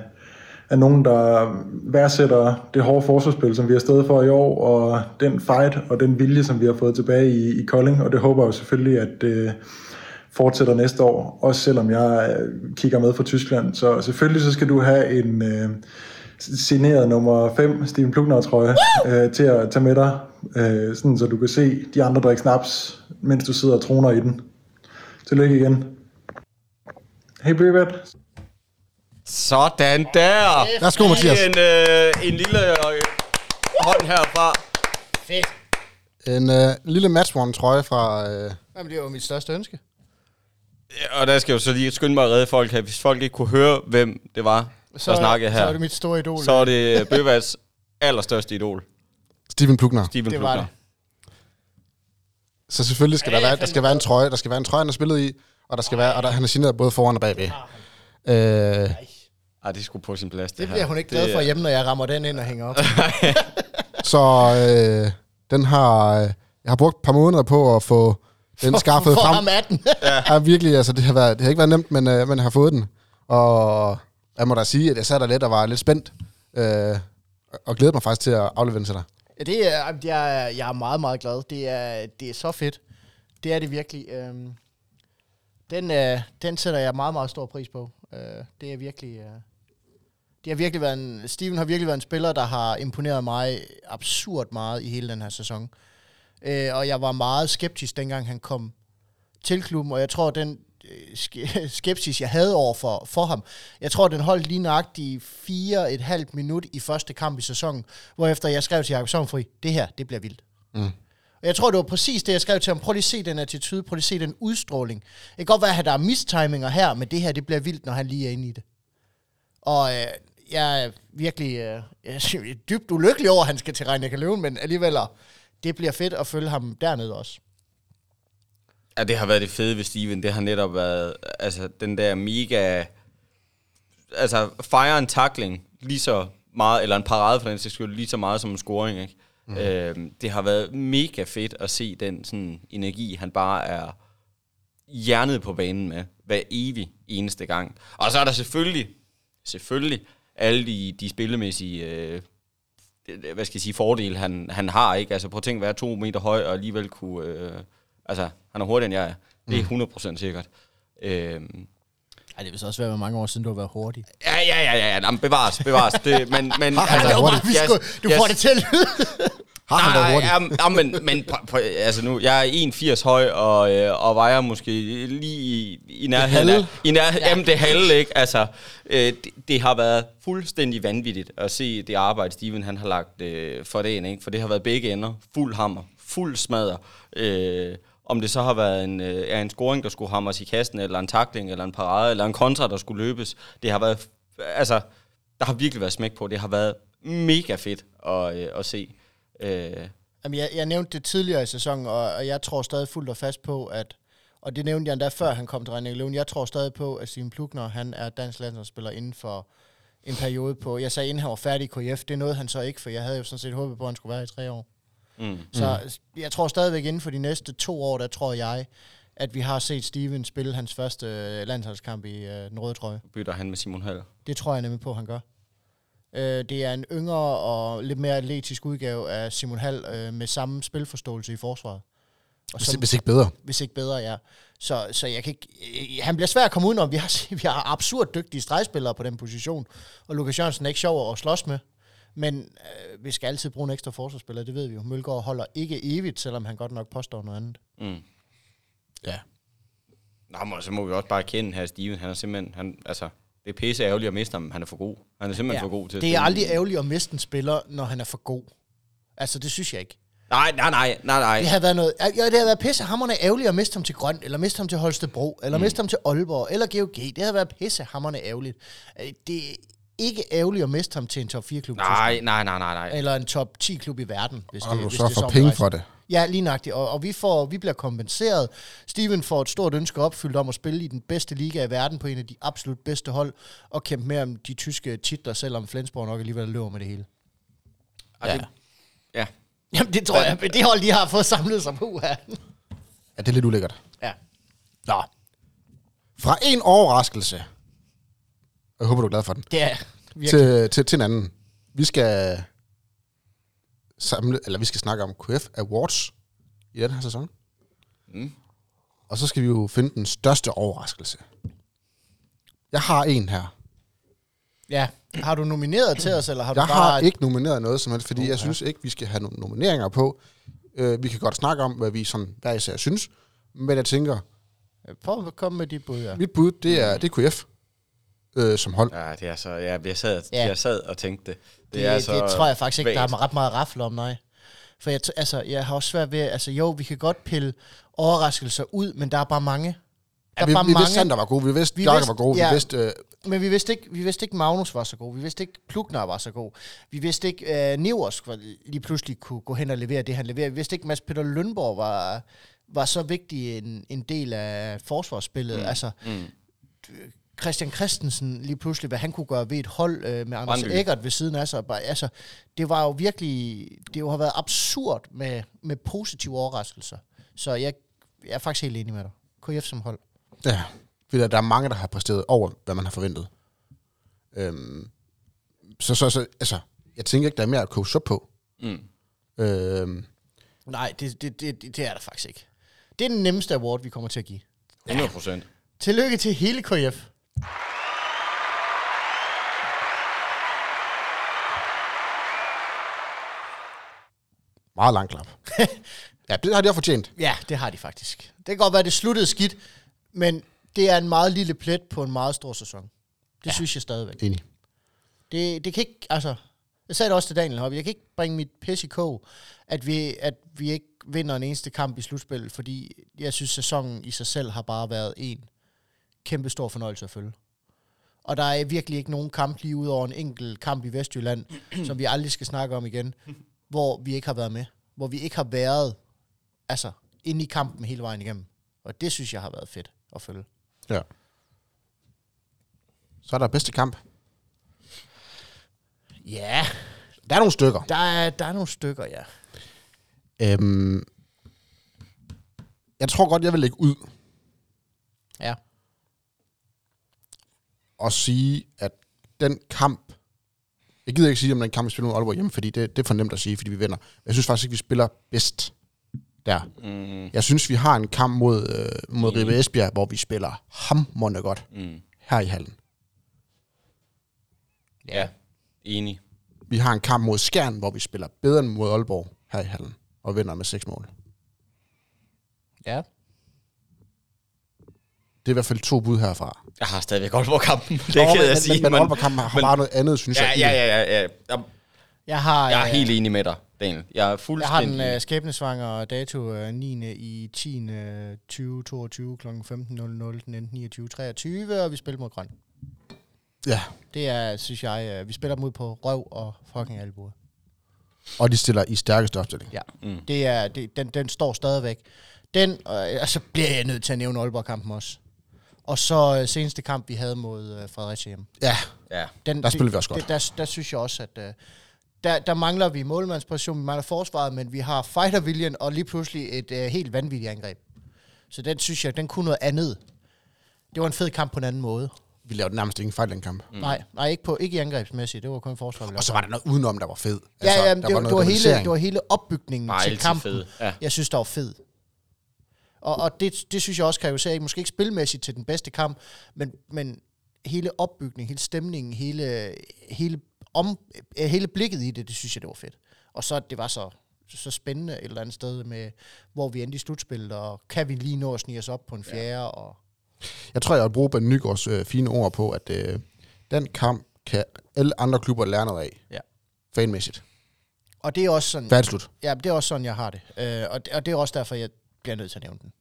er nogen, der værdsætter det hårde forsvarsspil, som vi har stået for i år, og den fight og den vilje, som vi har fået tilbage i, i Kolding, og det håber jeg jo selvfølgelig, at uh, fortsætter næste år, også selvom jeg øh, kigger med fra Tyskland. Så selvfølgelig så skal du have en øh, signeret nummer 5 Steven Plugner trøje øh, til at tage med dig, øh, sådan så du kan se de andre drikke snaps, mens du sidder og troner i den. Tillykke igen. Hey Brivat. Sådan der! Værsgo, Mathias. En, øh, en lille øh, hånd herfra. Fedt. En øh, lille matchworn trøje fra... Øh, Jamen, det var mit største ønske. Ja, Og der skal jeg jo så lige skynde mig at redde folk her. Hvis folk ikke kunne høre, hvem det var, så, der snakkede her, Så er det mit store idol. så er det Bøvats allerstørste idol, Steven Plugner. Steven Det var Plugner. Så selvfølgelig skal der være, der skal være en trøje, der skal være en trøje, han har spillet i, og der skal være, og der, han er signeret både foran og bagved. Øh, Ej, det er sgu på sin plads, det, Det her. bliver hun ikke glad Det for hjemme, når jeg rammer den ind og hænger op. <laughs> så øh, den har, øh, jeg har brugt et par måneder på at få den <laughs> skaffet for frem. ham 18. <laughs> Ja, virkelig, altså det har, været, det har ikke været nemt, men, øh, jeg har fået den. Og jeg må da sige, at jeg sad der lidt og var lidt spændt, øh, og glæder mig faktisk til at aflevere den til dig. Ja, det er, jeg, er- jeg er meget, meget glad. Det er, det er så fedt. Det er det virkelig. Øhm, den, øh, den sætter jeg meget, meget stor pris på. Øh, det er virkelig... Øh, det har virkelig været en, Steven har virkelig været en spiller, der har imponeret mig absurd meget i hele den her sæson. Øh, og jeg var meget skeptisk, dengang han kom til klubben, og jeg tror, den øh, ske- <laughs> skepsis, jeg havde over for, for ham, jeg tror, den holdt lige nøjagtigt fire et halvt minut i første kamp i sæsonen, hvorefter jeg skrev til Jacob Sommerfri, det her, det bliver vildt. Mm. Og jeg tror, det var præcis det, jeg skrev til ham. Prøv lige at se den attitude, prøv lige at se den udstråling. Det kan godt være, at der er mistiminger her, men det her, det bliver vildt, når han lige er inde i det. Og øh, jeg er virkelig øh, jeg er <laughs> dybt ulykkelig over, at han skal til Reinecker Løven, men alligevel, det bliver fedt at følge ham dernede også. Ja, det har været det fede ved Steven. Det har netop været altså, den der mega... Altså, fire en tackling lige så meget, eller en parade for den sags skyld, lige så meget som en scoring, ikke? Mm. Øhm, det har været mega fedt at se den sådan, energi, han bare er hjernet på banen med, hver evig eneste gang. Og så er der selvfølgelig, selvfølgelig, alle de, de spillemæssige øh, hvad skal jeg sige, fordele, han, han har, ikke? Altså prøv at tænke, at være to meter høj, og alligevel kunne, øh, altså, han er hurtigere end jeg er. Det er 100% sikkert. Øhm, Ej, det vil så også være hvor mange år siden, du har været hurtig. ja, ja, ja, ja, ja, jamen, bevares, bevares. Det, men, men, <laughs> altså, hurtig? skulle, du får det til. Har han været hurtig? Nej, ja, men, men på, på, altså nu, jeg er 1,80 høj, og, øh, og vejer måske lige i, i nærheden af... I nær, ja. Jamen, det halve, ikke? Altså, øh, det, det, har været fuldstændig vanvittigt at se det arbejde, Steven han har lagt øh, for dagen, ikke? For det har været begge ender. Fuld hammer, fuld smadder. Øh, om det så har været en, øh, ja, en scoring, der skulle hamres i kassen, eller en takling, eller en parade, eller en kontra, der skulle løbes. Det har været... Altså, der har virkelig været smæk på. Det har været mega fedt at, øh, at se. Øh, Jamen, jeg, jeg nævnte det tidligere i sæsonen, og, og jeg tror stadig fuldt og fast på, at, og det nævnte jeg endda før han kom til Reinecker Løven, jeg tror stadig på, at Steven Plugner, han er dansk landsholdsspiller inden for en periode på, jeg sagde, inden han var færdig i KF, det nåede han så ikke, for jeg havde jo sådan set håbet på, at han skulle være i tre år. Mm. Så jeg tror stadigvæk inden for de næste to år, der tror jeg, at vi har set Steven spille hans første øh, landsholdskamp i øh, den røde trøje. Bytter han med Simon Hall. Det tror jeg nemlig på, han gør. Øh, det er en yngre og lidt mere atletisk udgave af Simon Hall øh, med samme spilforståelse i forsvaret. Og Hvis, som, hvis ikke bedre. hvis ikke bedre, ja. Så, så jeg kan ikke, øh, han bliver svær at komme udenom. Vi har, <laughs> vi har absurd dygtige stregspillere på den position, og Lukas Jørgensen er ikke sjov at slås med. Men øh, vi skal altid bruge en ekstra forsvarsspiller, det ved vi jo. Mølgaard holder ikke evigt, selvom han godt nok påstår noget andet. Mm. Ja. Nå, men så må vi også bare kende her Steven. Han er simpelthen, han, altså, det er pisse ærgerligt at miste ham. Han er for god. Han er simpelthen ja, for god til at det er aldrig ærgerligt at miste en spiller, når han er for god. Altså, det synes jeg ikke. Nej, nej, nej, nej, nej. Det har været noget, ja, det har været pissehammerende ærgerligt at miste ham til Grøn, eller miste ham til Holstebro, eller mm. miste ham til Aalborg, eller GOG. Det har været pissehammerende ærgerligt. Øh, Det er ikke ærgerligt at miste ham til en top 4 klub. Nej, nej, nej, nej, nej. Eller en top 10 klub i verden, hvis Og det, du hvis så det er får sådan, penge for det. Ja, lige nøjagtigt. Og, og vi, får, vi bliver kompenseret. Steven får et stort ønske opfyldt om at spille i den bedste liga i verden på en af de absolut bedste hold, og kæmpe med om de tyske titler, selvom Flensborg nok alligevel løber med det hele. Ja. Det, ja. Jamen, det tror jeg, men det hold, de har fået samlet sig på her. Ja, det er lidt ulækkert. Ja. Nå. Fra en overraskelse. Jeg håber, du er glad for den. Er virkelig. Til, til, til en anden. Vi skal samle, eller vi skal snakke om QF Awards i den her sæson. Mm. Og så skal vi jo finde den største overraskelse. Jeg har en her. Ja. Har du nomineret til os, eller har du Jeg bare... har ikke nomineret noget som helst, fordi Uh, jeg synes ikke, vi skal have nogle nomineringer på. Øh, vi kan godt snakke om, hvad vi sådan hver især synes. Men jeg tænker, Prøv at komme med dit bud, ja. mit bud, det er, det er QF øh, som hold. ja, det er så... Ja, jeg sad, Ja. ja. jeg sad og tænkte det. Det, Det, det, tror jeg faktisk ikke, der vagt. er ret meget rafle om, nej. For jeg, altså, jeg har også svært ved, altså jo, vi kan godt pille overraskelser ud, men der er bare mange. Der Ja, er vi, bare vi mange. vidste, Sander var god, vi vidste, Vi Bjarke var god, ja. vi vidste... Øh, Men vi vidste ikke, vi vidste ikke Magnus var så god. Vi vidste ikke, Plugner var så god. Vi vidste ikke, Nevers var lige pludselig kunne gå hen og levere det, han leverer. Vi vidste ikke, Mads Peter Lønborg var, var så vigtig en, en del af forsvarsspillet. Mm. Altså, Mm. Christian Christensen lige pludselig, hvad han kunne gøre ved et hold øh, med Anders Brøndby. Eggert ved siden af sig. Bare, altså, det var jo virkelig, det jo har været absurd med, med positive overraskelser. Så jeg, jeg er faktisk helt enig med dig. KF som hold. Ja, fordi der, der er mange, der har præsteret over, hvad man har forventet. Øhm, så, så, så, altså, jeg tænker ikke, der er mere at coach op på. Mm. Øhm, Nej, det, det, det, det er der faktisk ikke. Det er den nemmeste award, vi kommer til at give. 100 procent. Tillykke til hele KF. Meget lang klap. <laughs> ja, det har de også fortjent. Ja, det har de faktisk. Det kan godt være, det sluttede skidt, men det er en meget lille plet på en meget stor sæson. Det ja. synes jeg stadigvæk. Enig. Det, det kan ikke, altså, jeg sagde det også til Daniel Hoppe, jeg kan ikke bringe mit pis i kog, at vi, at vi ikke vinder en eneste kamp i slutspillet, fordi jeg synes, sæsonen i sig selv har bare været en kæmpe stor fornøjelse at følge. Og der er virkelig ikke nogen kamp lige ud over en enkelt kamp i Vestjylland, <clears throat> som vi aldrig skal snakke om igen, hvor vi ikke har været med. Hvor vi ikke har været altså, inde i kampen hele vejen igennem. Og det synes jeg har været fedt at følge. Ja. Så er der bedste kamp. Ja, Der er nogle stykker. der er, der er nogle stykker, ja. Øhm, jeg tror godt, jeg vil lægge ud Ja. Og sige, at den kamp... Jeg gider ikke sige, om den kamp, vi spiller mod Aalborg hjemme, fordi det, det er for nemt at sige, fordi vi vinder. Jeg synes faktisk ikke, vi spiller bedst der. Mm. Jeg synes, vi har en kamp mod, øh, mod Ribe Esbjerg, hvor vi spiller hammerende godt Mm. her i hallen. Ja, enig. Vi har en kamp mod Skjern, hvor vi spiller bedre end mod Aalborg her i hallen, og vinder med seks mål. Ja. Det er i hvert fald to bud herfra. Jeg har stadigvæk Aalborg-kampen. Det Nå, kan men, jeg sige. Men, men, men Aalborg-kampen har men- bare noget andet, synes Ja, jeg. ja, det. ja, ja, ja. Jeg, Jeg har, jeg er øh, helt enig med dig, Daniel. Jeg er Jeg har fuldstændig... den uh, skæbnesvanger dato uh, 9. i 10. 2022 kl. 15.00 den 29. 23, og vi spiller mod Grøn. Ja, Det er, synes jeg, uh, vi spiller dem ud på røv og fucking albuer. og de stiller i stærkeste opstilling. Ja, Mm. det er, det, den, den står stadigvæk. Den, uh, og så bliver jeg nødt til at nævne Aalborg-kampen også. Og så øh, seneste kamp, vi havde mod øh, Fredericia hjemme. Ja, Ja. Der Den, det- spillede vi også godt. Det, der, der synes jeg også, at øh, der, der mangler vi målmandsposition, vi mangler forsvaret, men vi har fighterviljen og lige pludselig et øh, helt vanvittigt angreb. Så den synes jeg, den kunne noget andet. Det var en fed kamp på en anden måde. vi lavede nærmest ingen fejl i den kamp. Mm. Nej, nej ikke, på, ikke i angrebsmæssigt. Det var kun forsvar. vi Og så var der noget udenom, der var fed. Ja, ja, der det, var, det, var hele, det var hele opbygningen Bare til kampen, fed, ja. jeg synes, der var fed. Og, og det, det synes jeg også karakteriserer, måske ikke spilmæssigt til den bedste kamp, men, men hele opbygningen, hele stemningen, hele, hele, om, hele blikket i det, det synes jeg, det var fedt. Og så, det var så, så spændende et eller andet sted med, hvor vi endte i slutspillet, og kan vi lige nå at snige os op på en fjerde, ja. og Jeg tror, jeg vil bruge Ben Nygaards øh, fine ord på, at øh, den kamp kan alle andre klubber lære noget af. Ja. Fanmæssigt. Og det er også sådan, Færdig slut. ja, det er også sådan, jeg har det. Øh, og, det- og det er også derfor, jeg bliver nødt til at nævne den.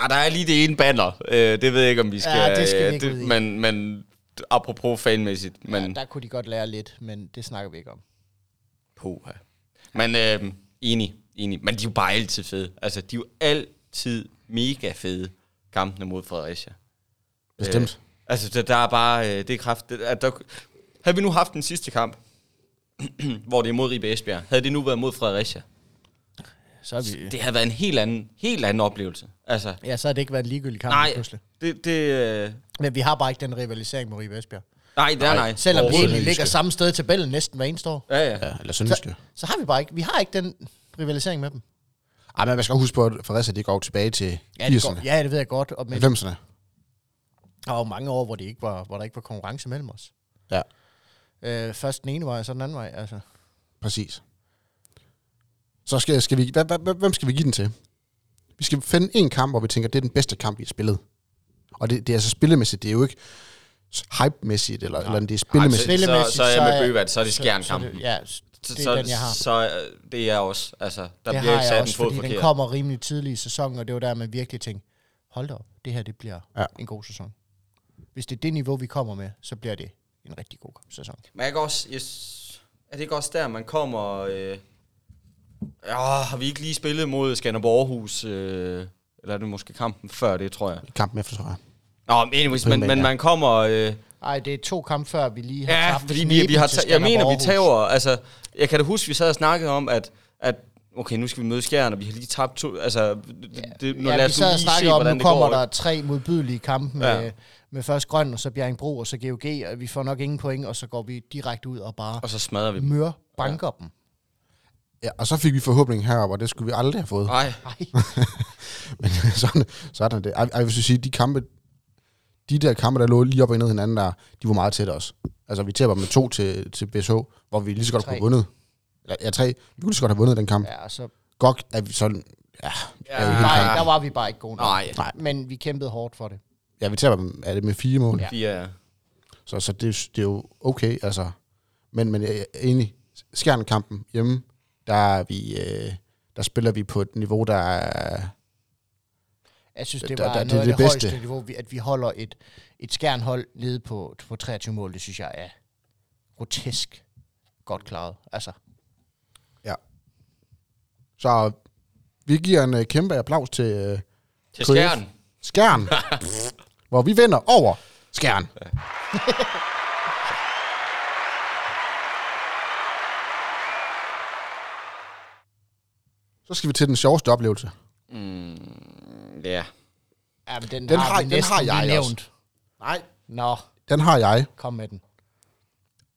Ja, der er lige det ene banner. Øh, det ved jeg ikke, om vi skal... Ja, det skal vi ikke ud i. Men, men apropos fanmæssigt, men... Ja, der kunne de godt lære lidt, men det snakker vi ikke om. Puha. Men øh, enig, enig. Men de er jo bare altid fede. Altså, de er jo altid mega fede, kampene mod Fredericia. Bestemt. Øh, altså, der, der er bare... Øh, det er kraft... Det, at der, havde vi nu haft den sidste kamp, <clears throat> hvor det er mod Ribe Esbjerg, havde det nu været mod Fredericia, Så er vi, det havde været en helt anden, helt anden oplevelse. Altså, ja, så har det ikke været en ligegyldig kamp nej, pludselig. det, det, øh, Men vi har bare ikke den rivalisering med Ribe Esbjerg. nej, det er nej. Selvom vi egentlig ligger samme sted i tabellen næsten hver eneste år. Ja, ja. Ja, eller Sønderjyske. Så har vi bare ikke, vi har ikke den rivalisering med dem. Ej, men man skal også huske på, at Fredericia, de går tilbage til Ja, det, 80'erne. går, ja, det ved jeg godt. Og, men 90'erne. der var jo mange år, hvor, det ikke var, hvor der ikke var konkurrence mellem os. Ja, Øh, først den ene vej, og så den anden vej. Altså. præcis. Så skal, skal vi, hvem skal vi give den til? Vi skal finde en kamp, hvor vi tænker, det er den bedste kamp, vi har spillet. Og det, det er altså spillemæssigt, det er jo ikke hype-mæssigt, eller, eller det er spillemæssigt. Ej, så, Spillemæssigt, så er jeg så med er- Bøvat, så er det så- skjernkampen. så det- Ja, Så, det er så, den, jeg har. Så øh, det er også, altså, der det bliver har ikke sat en også, fod fordi den forkert. kommer rimelig tidligt i sæsonen, og det var der, man virkelig tænkte, hold da op, det her det bliver Ja. ja. en god sæson. Hvis det er det niveau, vi kommer med, så bliver det en rigtig god sæson. Men jeg også, yes, er det ikke også der, man kommer... Øh, ja, har vi ikke lige spillet mod Skanderborg Aarhus? Øh, eller er det måske kampen før det, tror jeg. Kampen efter, tror jeg. Nå, men anyways, men, men ja. man kommer... Øh, Nej, det er to kampe før, vi lige har ja, tabt fordi vi, vi har... ta- jeg mener, vi tager... Altså, jeg kan da huske, vi sad og snakkede om, at, at okay, nu skal vi møde Skjern, og vi har lige tabt to... Altså, det, det, nu ja, lad vi sad og snakkede om, nu kommer går. der tre modbydelige kampe med, Ja. ja. med først Grøn, og så Bjerringbro, og så GOG, og vi får nok ingen point, og så går vi direkte ud og bare Og så smadrer vi dem. mør banker dem. Ja, og så fik vi forhåbning heroppe, og det skulle vi aldrig have fået. Nej, Nej. <laughs> Men sådan, sådan er det. Ej, jeg vil sige, de kampe, de der kampe, der lå lige op og ned hinanden der, de var meget tæt også. Altså, vi taber med to til, til BSH, hvor vi lige så godt Tre. kunne have vundet. Eller, ja, tre. Vi kunne lige så godt have vundet den kamp. Ja. Ja, og så Godt er vi sådan, ja, Ja. ja. nej, kamp. der var vi bare ikke gode nok. Nej. Nej. Men vi kæmpede hårdt for det. ja, vi taber dem, er det med fire mål. Ja. fire... Så, så det, det er jo okay, altså. Men, men jeg er enig. Skjernkampen hjemme, der, er vi, øh, der spiller vi på et niveau, der er... Jeg synes, det Der- var der- noget det er af det det, bedste. højeste niveau, vi- at vi holder et, et skærnhold nede på, på 23 mål. Det synes jeg er grotesk godt klaret. Altså, Ja. Så vi giver en øh, kæmpe applaus til øh, Til. Skjern. Skjern, <laughs> hvor vi vinder over Skjern. <laughs> Så skal vi til den sjoveste oplevelse. Mm, ja. ja, men den, Den har, har- vi den næsten har jeg lige også. nævnt. Nej. Nå, Den har jeg. kom med den.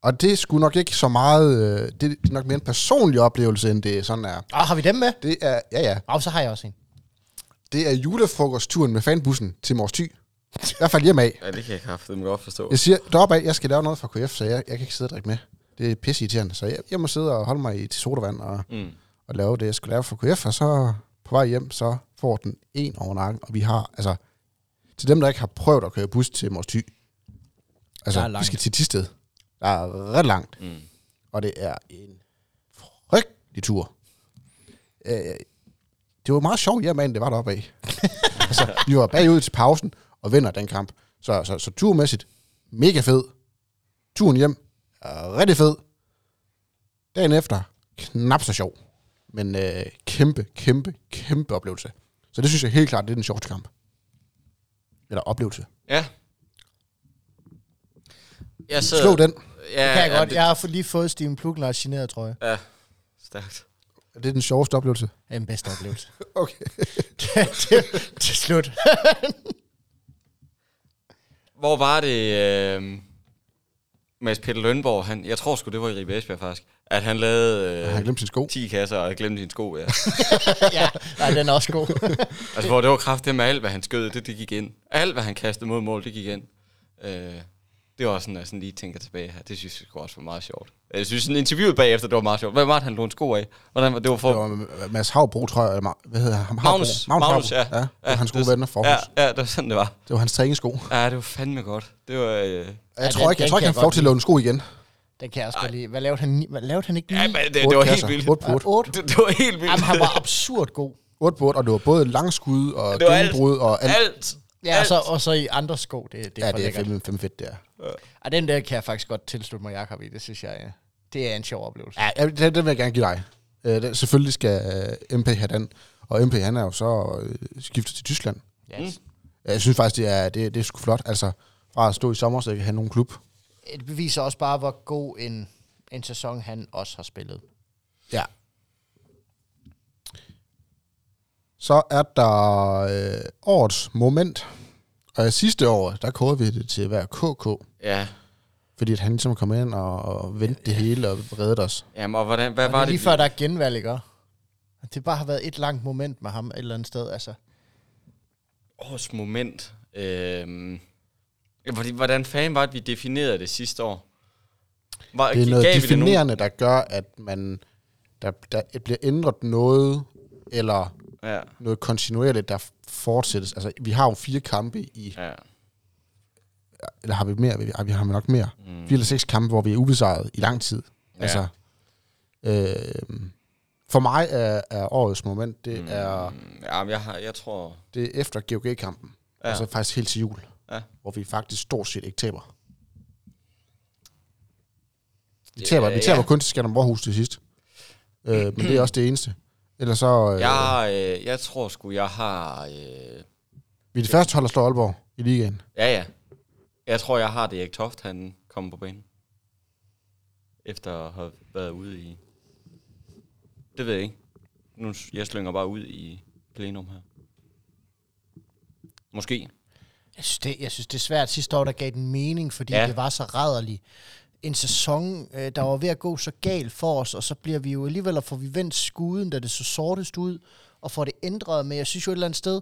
Og det skulle nok ikke så meget... Øh, det, det er nok mere en personlig oplevelse, end det sådan er. Og har vi dem med? Det er, ja ja, Og så har jeg også en. det er julefrokostturen med fanbussen til Mors Thy. I hvert fald hjemme af. ja, det kan jeg kraftedeme godt forstå. Jeg siger deroppe af, jeg skal lave noget fra KF, så jeg, jeg kan ikke sidde og drikke med. Det er pisse irriterende, så jeg, jeg må sidde og holde mig i, til sodavand og, Mm. Og lave det, jeg skulle lave for KF, og så på vej hjem, så får den en over nakken, og vi har, altså, til dem, der ikke har prøvet at køre bus til Mors Thy, Der altså, er vi skal til Tisted. Der er ret langt, Mm. og det er en frygtelig tur. Øh, det var meget sjovt hjemme, end det var deroppe af. <laughs> altså, vi var bagud til pausen og vinder den kamp. Så, så, så turmæssigt, mega fed. Turen hjem, er rigtig fed. Dagen efter, knap så sjov. Men øh, kæmpe, kæmpe, kæmpe oplevelse. Så det synes jeg helt klart, det er den sjoveste kamp. Eller oplevelse. Ja. Jeg sidder, Slå den. Ja, Det kan jeg ja, godt. Det, Jeg har lige fået Steven Plugner og generet, tror jeg. Ja, stærkt. Det er den sjoveste oplevelse. Det er den bedste oplevelse. <laughs> Okay. <laughs> til, til slut. <laughs> Hvor var det, øh, Mads Peter Lønborg, han, jeg tror sgu, det var i Ribe Esbjerg faktisk, at han lavede øh, har glemt sin sko. 10 kasser og glemte sine sko, ja. <laughs> ja, nej, den er også god. <laughs> altså, hvor det var kraftigt med alt, hvad han skød, det, det gik ind. Alt, hvad han kastede mod mål, det gik ind. Øh, det var sådan, at jeg sådan lige tænker tilbage her. Det synes jeg også var meget sjovt. Jeg synes, sådan interviewet bagefter, det var meget sjovt. Hvad var det, han lånte sko af? Hvordan var det var for... Det var Mads Havbro, tror jeg. Hvad hedder han? Magnus. Magnus, Magnus, ja. ja. Det var hans det gode venner for Ja, ja, det var sådan, det var. Det var hans træningssko. Ja, det var fandme godt. Det var... Øh, Jeg Ja, tror den- ikke, jeg tror kan ikke, han får til at låne sko igen. Den kan jeg også godt lide. Hvad lavede han? Hvad lavede han ikke ja, lige? men det, det var helt vildt. Otte på Ja, otte. otte. Det, det var helt vildt. Jamen, han var absurd god. 8 på 8, og det var både langskud og gennembrud og alt. Alt. Ja, og så, og så i andre sko. Det, det er Ja, det er fem, fem fedt, det er. Og den der kan jeg faktisk godt tilslutte mig Jakob i. Det synes jeg, ja. det er en sjov oplevelse. Ja, den, den vil jeg gerne give dig. Øh, den, selvfølgelig skal øh, MP have den. Og MP, han er jo så øh, skiftet til Tyskland. Yes. Ja, Jeg synes faktisk, det er, det, det er sgu flot. Altså, fra at stå i sommer, så ikke have nogen klub. Det beviser også bare, hvor god en, en sæson han også har spillet. Ja. Så er der øh, årets moment. Og sidste år, der kårede vi det til at være KK. Ja. Fordi at han ligesom kom ind og, og vendte det hele og reddede os. Jamen, og hvordan, hvad Og det var er det? lige før, der er genvalg, ikke? Det bare har været et langt moment med ham et eller andet sted. Altså, Årets moment. Øhm, ja, fordi, hvordan fanden var det, vi definerede det sidste år? Var, Det er noget definerende, der gør, at man der, der bliver ændret noget, eller Ja, noget kontinuerligt, der fortsættes. Altså, vi har jo fire kampe i, ja. eller har vi mere? Vi har, vi har nok mere. Mm. Fire eller seks kampe, hvor vi er ubesejret i lang tid. Ja. Altså, øh, for mig er, er årets moment, det, mm. er, Ja, jeg, har, jeg tror... det er efter GOG-kampen. Ja. Altså faktisk helt til jul. Ja. Hvor vi faktisk stort set ikke taber. Vi Ja, taber, vi taber ja. kun til Skanderborghus til sidst. øh, men det er også det eneste. Ellers så... Øh, Jeg, øh, jeg tror sgu, jeg har... Øh, Vi er det første hold, der slår Aalborg i ligaen. ja, ja. Jeg tror, jeg har det Erik Toft, han kommer på banen. Efter at have været ude i... Det ved jeg ikke. Nu jeg slynger bare ud i plenum her. Måske. Jeg, synes, det, jeg synes, det er svært. Sidste år, der gav den mening, fordi Ja. det var så rædderligt. En sæson, øh, der var ved at gå så galt for os, og så bliver vi jo alligevel, og får vi vendt skuden, da det så sortest ud, og får det ændret. Men jeg synes jo et eller andet sted,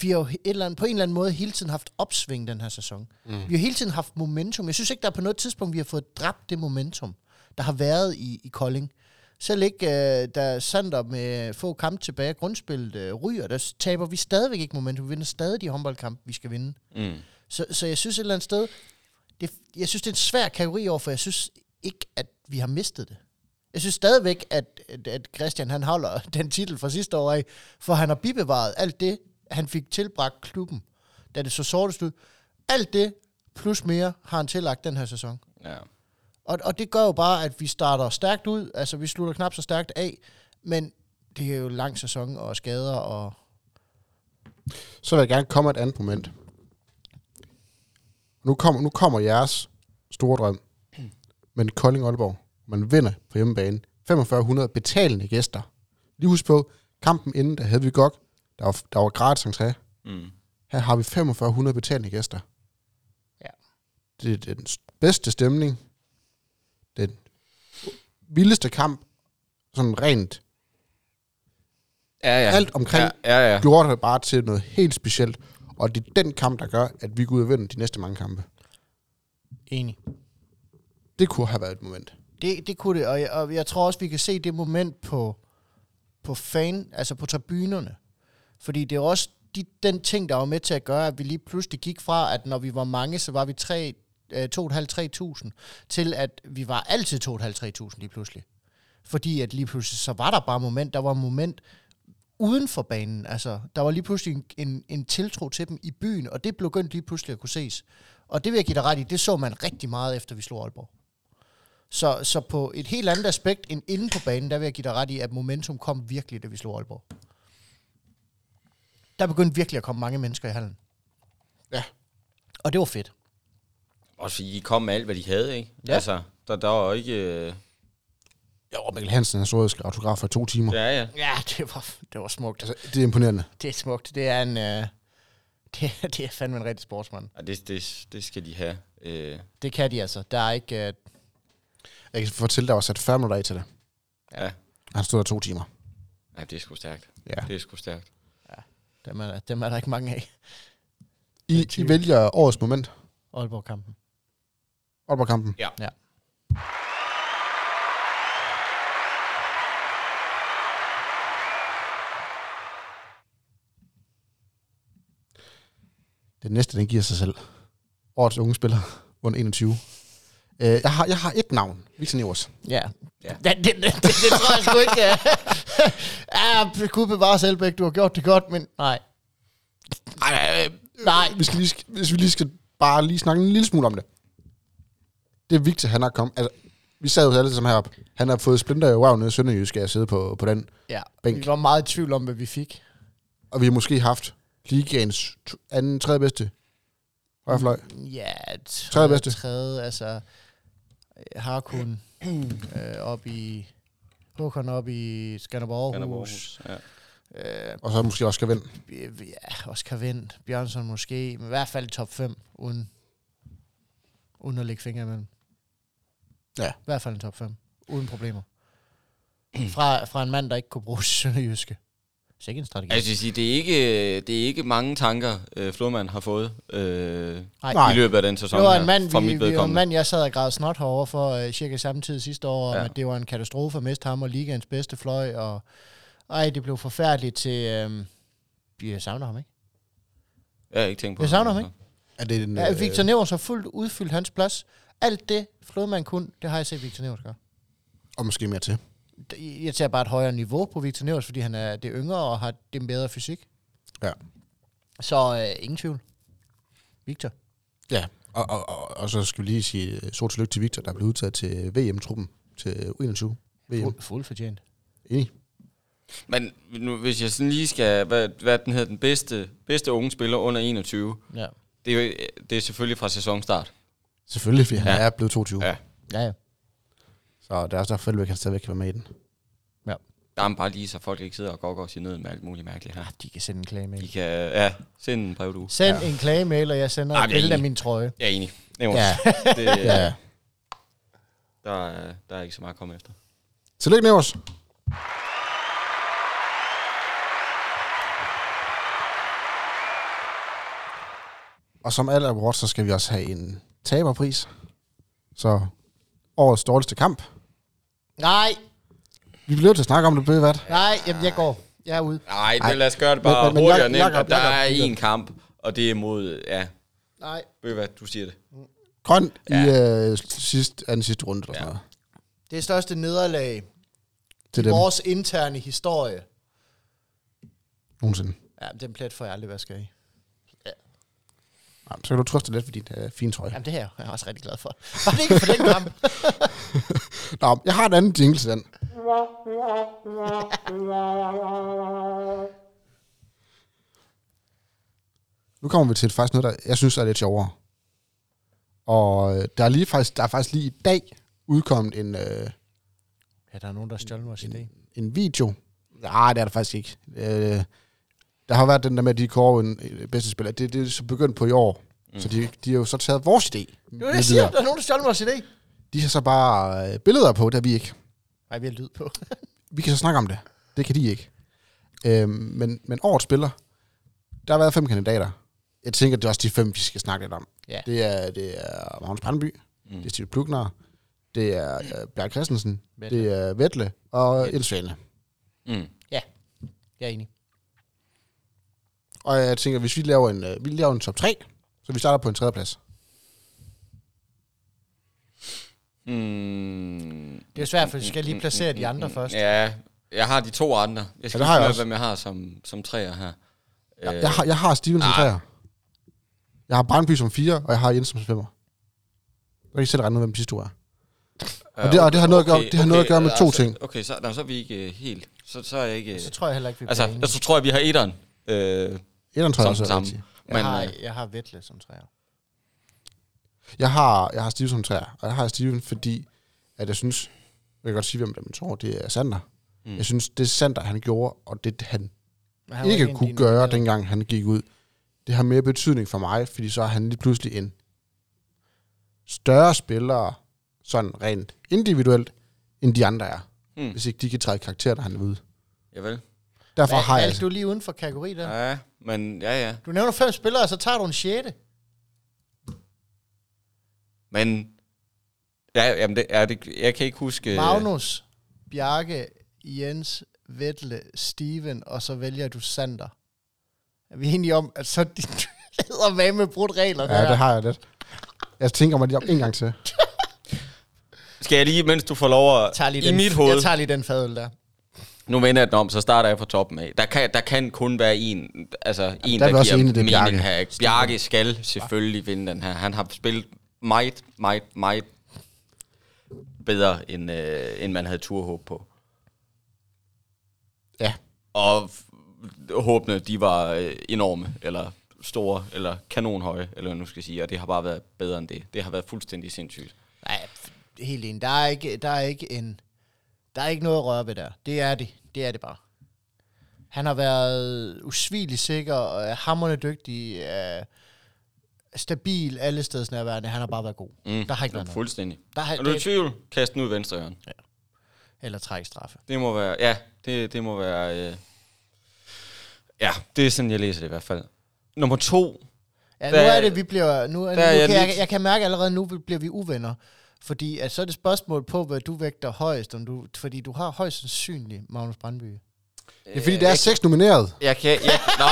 vi har jo et eller andet, på en eller anden måde hele tiden haft opsving den her sæson. Mm. Vi har hele tiden haft momentum. Jeg synes ikke, der er på noget tidspunkt, vi har fået dræbt det momentum, der har været i, i Kolding. Selv ikke, øh, da Sander med få kampe tilbage grundspillet øh, ryger, der taber vi stadigvæk ikke momentum. Vi vinder stadig de håndboldkampe, vi skal vinde. Mm. Så, så jeg synes et eller andet sted, det, jeg synes, det er en svær kategori over, for jeg synes ikke, at vi har mistet det. Jeg synes stadigvæk, at, at, at Christian han holder <laughs> den titel fra sidste år af, for han har bibevaret alt det, han fik tilbragt klubben, da det så sortest ud. Alt det, plus mere, har han tillagt den her sæson. Ja. Og, og det gør jo bare, at vi starter stærkt ud, altså vi slutter knap så stærkt af, men det er jo lang sæson og skader og... Så vil jeg gerne komme et andet moment. Nu kommer, nu kommer jeres store drøm. Men Kolding Aalborg. Man vinder på hjemmebane. 4500 betalende gæster. Lige husk på, kampen inden, der havde vi godt. Der var, der var gratis entré. Mm. Her har vi 4500 betalende gæster. Ja. Det er den bedste stemning. Den vildeste kamp. Sådan rent. Ja, ja. Alt omkring Ja, ja. ja. Gjorde det bare til noget helt specielt. Og det er den kamp, der gør, at vi går ud og vinder de næste mange kampe. Enig. Det kunne have været et moment. Det, det kunne det, og jeg, og jeg tror også, vi kan se det moment på, på fan, altså på tribunerne. Fordi det er også de, den ting, der var med til at gøre, at vi lige pludselig gik fra, at når vi var mange, så var vi 3, øh, 2.500-3.000, til at vi var altid 2.500-3.000 lige pludselig. Fordi at lige pludselig, så var der bare moment, der var moment uden for banen. Altså, der var lige pludselig en, en, en tiltro til dem i byen, og det begyndte lige pludselig at kunne ses. Og det vil jeg give dig ret i, det så man rigtig meget efter vi slog Aalborg. Så, så på et helt andet aspekt end inde på banen, der vil jeg give dig ret i, at momentum kom virkelig, da vi slog Aalborg. der begyndte virkelig at komme mange mennesker i hallen. Ja. Og det var fedt. Også fordi de kom med alt, hvad de havde, ikke? Ja. Altså, der, der var jo ikke... Øh, Ja, og Mikkel Hansen har stået og autografer i to timer. Ja. ja, ja. Ja, det var, det var smukt. Altså, det er imponerende. Det er smukt. Det er en... Øh, <laughs> det, det er fandme en rigtig sportsmand. ja det, det, det skal de have. Øh, Det kan de altså. Der er ikke... Øh, Jeg kan fortælle, der var sat 40 minutter af til det. ja. Han stod der to timer. ja, det er sgu stærkt. Ja. Det er sgu stærkt. dem, er, dem er der ikke mange af. I, I vælger årets moment. Aalborg-kampen. Aalborg-kampen. Ja. Ja. Det næste, den giver sig selv. Årets unge spiller under 21. Øh, jeg, har, jeg har et navn. Victor Nevers. Ja. Ja. Det, det, det, det, det tror jeg sgu ikke. ja, <laughs> Gud bevare Selbæk, du har gjort det godt, men nej. Ej, øh, Nej. vi skal lige, hvis vi lige skal bare lige snakke en lille smule om det. Det er Victor, han har kommet... Altså, vi sad jo alle sammen heroppe. Han har fået splinter i røven nede i Sønderjysk at sidde på, på den. Ja, Bænk. vi var meget i tvivl om, hvad vi fik. Og vi har måske haft ligaens anden, tredje bedste højrefløj. Ja, Tredje tredje, bedste. tredje altså Harkun <clears throat> øh, op i Håkon op i Skanderborg Skanderborg Ja. Øh, Og så måske også skal vinde. ja, Oscar Vind, Bjørnsson måske, men i hvert fald top 5, uden, uden at lægge fingre imellem. Ja. I hvert fald en top 5, uden problemer. Fra, fra en mand, der ikke kunne bruge <laughs> sønderjyske. Så ikke en strategi. Altså, jeg sige, det er ikke, det er ikke mange tanker, øh, Florman har fået øh, Nej. i løbet af den sæson Det var her, en mand, fra vi, mit vi var en mand, jeg sad og græd snot herovre for øh, cirka samme tid sidste år, ja. At det var en katastrofe at miste ham og ligaens bedste fløj, og ej, det blev forfærdeligt til... Øh, vi savner ham, ikke? Jeg har ikke tænkt på Jeg det. savner ham, ikke? Er det en, Ja, Victor Nevers har fuldt udfyldt hans plads. Alt det, Flodman kunne, det har jeg set Victor Nevers gøre. Og måske mere til. Jeg tager bare et højere niveau på Victor Nevers, fordi han er det yngre og har det bedre fysik. Ja. Så øh, ingen tvivl. Victor. Ja, og, og, og, og så skal vi lige sige øh, stort tillykke til Victor, der blev udtaget til VM-truppen til 21. VM. Fuld, fuld fortjent. Enig. Men nu, hvis jeg sådan lige skal, hvad, hvad den hedder, den bedste, bedste unge spiller under 21, Ja. det er, jo, det er selvfølgelig fra sæsonstart. Selvfølgelig, fordi han Ja. er blevet 22. Ja. Ja, ja. Så det er også derfor, at han stadigvæk kan være med i den. Der er man bare lige, så folk ikke sidder og går og siger ned med alt muligt mærkeligt her. Ah, de kan sende en klagemail. De kan, ja, sende en brev, du. Send ja. en klagemail, og jeg sender Ej, et billede af min trøje. Jeg er enig. Det, Ja, <laughs> det, ja. Der, er, der er ikke så meget at komme efter. Tillykke, Nevers. Og som alle awards, så skal vi også have en taberpris. Så årets dårligste kamp. Nej, Vi bliver til at snakke om det, Bøgevat. nej, jamen, jeg går. Jeg er ude. Nej, Ej. det, lad os gøre det bare Men- men- hurtigt og nemt. Og Der er én kamp, og det er mod, ja, Nej. ved du hvad, du siger det. Grøn Ja. i øh, sidst, anden sidste runde. Eller Ja. sådan noget. Det er største nederlag Til i dem vores interne historie. nogensinde. Ja, den plet får jeg aldrig vasker i. Ja, så kan du trøste lidt for din øh, fine trøje. Jamen, det her er jeg også rigtig glad for. Var det ikke for den kamp? <laughs> Nå, jeg har en anden jingle til den. Nu kommer vi til faktisk noget, der jeg synes er lidt sjovere. Og øh, der er, lige faktisk, der er faktisk lige i dag udkommet en, øh, Ja, der er nogen, der stjålet vores idé. en video. Nej, det er der faktisk ikke. Øh, der har været den der med, at de kårer en øh, bedste spiller. Det, det er så begyndt på i år. Mm. Så de, de har jo så taget vores idé. Det er med det, jeg siger. Der er nogen, der stjålet vores idé. De har så bare øh, billeder på, der vi ikke. Nej, vi har lyd på. <laughs> Vi kan så snakke om det. Det kan de ikke. Øhm, men, men årets spiller, der har været fem kandidater. Jeg tænker, det er også de fem, vi skal snakke lidt om. Ja. Det er, det er Magnus Brandby, mm. det er Steve Plugner, det er øh, Bjerg Christensen, Vettle. det er Vettle og Jens Svane. Mm. Jeg er enig. Og jeg tænker, hvis vi laver en, øh, vi laver en top 3, så vi starter på en tredje plads. Mm. Det er jo svært, for vi skal lige placere de andre først. Ja, jeg har de to andre. Jeg skal ja, jeg med, også. hvem jeg har som, som træer her. Jeg, Øh, jeg, har, jeg har Steven som ah. træer. Jeg har Brandby som 4, og jeg har Jens som 5'er. Så kan I selv regne ud, hvem de sidste to er. og det- og det har noget at gøre- det har noget at gøre med to altså, ting. Okay, så, nej, så er vi ikke øh, helt... Så, så er jeg ikke... Så tror jeg heller ikke, vi altså, bliver enige. jeg så tror jeg, vi har etteren. Øh, Etteren tror jeg også er samme. rigtigt. Jeg, Men, har, øh, jeg har Vettle som træer. Jeg har, jeg har Steven som træer, og jeg har Steven, fordi at jeg synes, jeg kan godt sige, hvem det tror, det er Sander. Mm. Jeg synes, det Sander, han gjorde, og det han han ikke af kunne gøre, nominerede. dengang han gik ud, det har mere betydning for mig, fordi så er han lige pludselig en større spiller, sådan rent individuelt, end de andre er. Mm. Hvis ikke de kan træde karakter, når han er ude. Javel. Derfor Hvad, har jeg... valgte du lige uden for kategori der? Ja, men ja, ja. Du nævner fem spillere, og så tager du en sjette. Men, ja, jamen det, er det, jeg kan ikke huske... Magnus, Bjarke, Jens, Vettle, Steven, og så vælger du Sander. Er vi enige om, at så <laughs> de hedder med med brudt regler Ja, der? det har jeg lidt. Jeg tænker mig lige om en gang til. Skal jeg lige, mens du får lov at... tager lige I den, mit hoved... Jeg tager lige den fadøl der. Nu vender jeg den om, så starter jeg fra toppen af. Der kan, der kan kun være en, altså en, der er der, også giver er mening Bjarke. her. ikke? Bjarke skal selvfølgelig vinde den her. Han har spillet meget, meget, meget bedre, end, øh, end man havde turhåb på. Ja. Og f- håbene, de var øh, enorme, eller store, eller kanonhøje, eller nu skal sige, og det har bare været bedre end det. Det har været fuldstændig sindssygt. Nej, helt enig. Der er ikke, der er ikke en... Der er ikke noget at røre ved der. Det er det. Det er det bare. Han har været usvigelig sikker, og er hammerende dygtig, er stabil alle steds nærværende. Han har bare været god. Mm. Der har ikke været noget. Fuldstændig. Der har, Er du i tvivl? Kast den ud i venstre hjørne. eller træk straffe. Det må være, ja, det, det må være, øh, ja, det er sådan, jeg læser det i hvert fald. Nummer to, Ja, nu Der- er det, vi bliver... Nu, nu der kan er jeg jeg, jeg kan mærke allerede nu, bliver vi uvenner. Fordi at så er det spørgsmål på, hvad du vægter højst. Om du, fordi du har højst sandsynligt Magnus Brandby. Det er fordi, der er seks nomineret. jeg kan, jeg, nå,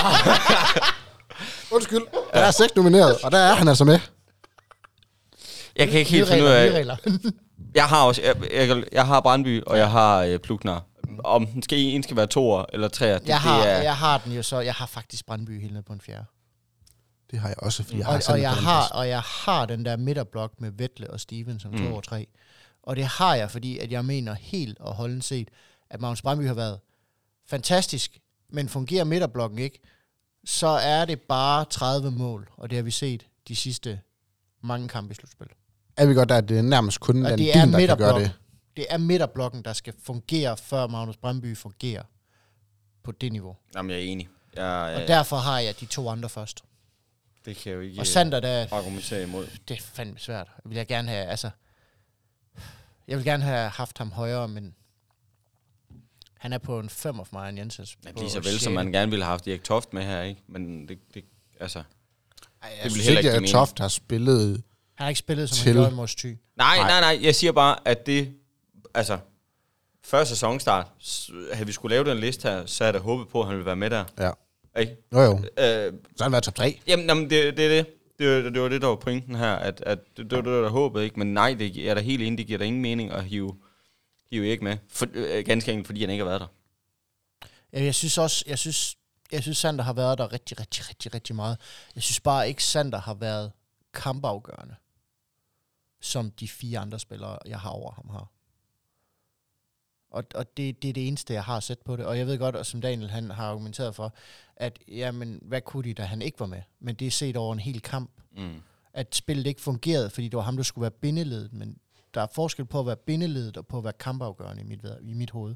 <laughs> Undskyld. Der er seks nomineret, og der er han altså med. jeg kan ikke helt finde ud af, regler. <laughs> jeg har også, jeg, jeg, jeg har Brandby, og jeg har øh, Plugner. Om den skal, en skal være toer eller treer, det, jeg, har, det er, jeg har den jo så... Jeg har faktisk Brandby helt ned på en fjerde. Det har jeg også, fordi jeg Og, har og, Sander jeg har, og jeg har den der midterblok med Vettle og Steven som Mm. 2 og 3. Og det har jeg, fordi at jeg mener helt og holdent set, at Magnus Brandby har været fantastisk, men fungerer midterblokken ikke, så er det bare 30 mål, og det har vi set de sidste mange kampe i slutspil. Er vi godt der, at det er nærmest kun Og den det er bil, der kan gøre det. Det er midterblokken, der skal fungere, før Magnus Brandby fungerer på det niveau. Jamen, jeg er enig. Jeg, Og øh, derfor har jeg de to andre først. Det kan jeg jo ikke Og Sander, der, argumentere imod. det er fandme svært. Jeg vil jeg gerne have, altså... Jeg vil gerne have haft ham højere, men... Han er på en 5 of mig, en Jensens. Men lige så vel, som man gerne ville have haft Erik Toft med her, ikke? Men det, det altså... Ej, Det jeg vil Jeg synes, ikke at. Toft har spillet... han har ikke spillet, som Til. han gjorde i Mors Thy. Nej, Nej. nej, nej. Jeg siger bare, at det... Altså, før sæsonstart, havde vi skulle lave den liste her, så havde jeg da håbet på, at han ville være med der. Ja. Ikke? Jo, jo. Øh, Så har han været top 3. jamen, jamen det, det er det. Det, var- det var det, der var pointen her, at, at det, det var det, der var håbet, ikke? Men nej, det, er da helt enig, det giver da ingen mening at hive, hive ikke med. For, øh, ganske enkelt, fordi han ikke har været der. Jeg synes også, jeg synes, jeg synes Sander har været der rigtig, rigtig, rigtig, rigtig meget. Jeg synes bare ikke, Sander har været kampafgørende, som de fire andre spillere, jeg har over ham har. Og, og det, det er det eneste, jeg har set på det. Og jeg ved godt, og som Daniel han har argumenteret for, at jamen, hvad kunne de, da han ikke var med? Men det er set over en hel kamp. Mm. At spillet ikke fungerede, fordi det var ham, der skulle være bindeledet. Men der er forskel på at være bindeledet og på at være kampafgørende i mit, i mit hoved.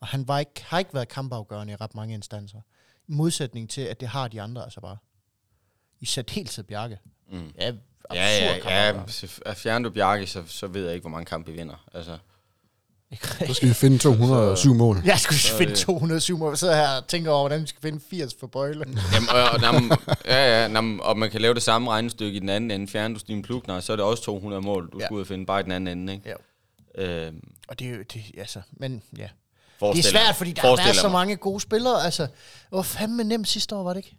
Og han var ikke, har ikke været kampafgørende i ret mange instanser. I modsætning til, at det har de andre altså bare. I særdeleshed Bjarke. Mm. Ja, Ja, ja, ja. Fjerner du Bjarke, så, så ved jeg ikke, hvor mange kampe vi vinder. Altså, Så skal vi finde 207 mål. Jeg skulle Så er finde det- 207 mål. Jeg sidder her og tænker over, hvordan vi skal finde 80 for Bøjle. Jamen, og, <laughs> ja, ja, jamen, og man kan lave det samme regnestykke i den anden ende. Fjerner du Stine Plugner, så er det også 200 mål, du Ja. skal ud og finde bare i den anden ende. Ikke? Ja. Øhm, Og det er jo, det, altså, men ja. Det er svært, fordi der har forestil været dig så mange gode spillere. Altså, det var fandme nemt sidste år, var det ikke?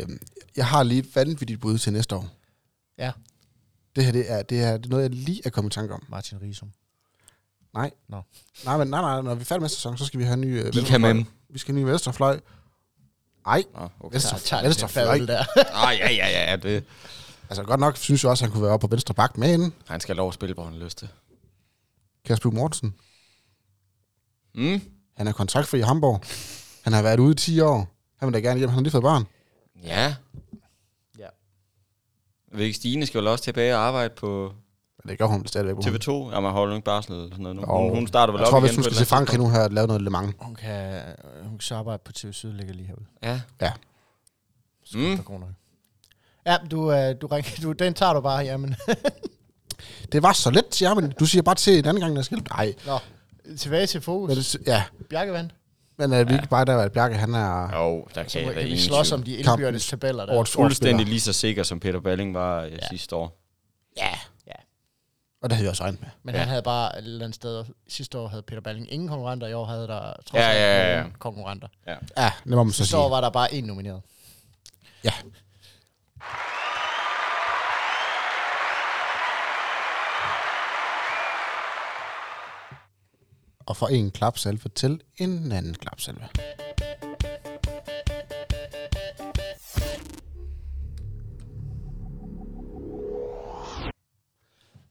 Øh, jeg har lige et vanvittigt bud til næste år. Ja. Det her, det er, det er, det er noget, jeg lige er kommet i tanke om. Martin Risum. Nej. Nå. Nej, men nej, nej, når vi er færdige med sæsonen, så skal vi have en ny øh, venstrefløj. Vi skal have en ny venstrefløj. Nej, <laughs> Ah, okay. venstre, tager venstre det fløj. der. ah, ja, ja, ja. Det. Altså godt nok synes jeg også, at han kunne være oppe på venstre bak, men Han skal have lov at spille, hvor han har lyst til. Kasper Mortensen, Mm? han er kontraktfri i Hamburg. Han har været ude i 10 år. Han vil da gerne hjem. Han har lige fået barn. Ja. Ja. Væk Stine skal vel også tilbage og arbejde på det gør hun stadigvæk. på. TV2. Ja, man holder ikke barsel eller sådan noget. nu. Jo. Hun, hun starter vel Jeg op tror, igen hvis hun skal til andet Frankrig nu her og lave noget Le Mans. Hun kan, hun kan så arbejde på TV Syd, ligger lige herude. Ja. Mm. Der går nok. Ja, du, øh, du, du, den tager du bare, jamen. <laughs> Det var så let, siger men Du siger bare til en anden gang, der skal... Nej. Nå, tilbage til fokus. Men det, ja, Bjerkevand. men er det ikke bare der, at Bjarke, han er Ja. Jo, der Så kan da kan vi slås om de indbyrdes tabeller der. Fuldstændig lige så sikker, som Peter Balling var øh, Ja. sidste år. Ja. Ja. Og det havde vi også regnet med. Men Ja. han havde bare et eller andet sted, sidste år havde Peter Balling ingen konkurrenter, i år havde der trods Ja, alt ja, ja, ja. konkurrenter. Ja, det må man så Sidste sige. år var der bare én nomineret. Ja. Og for en klapsalve til en anden klapsalve.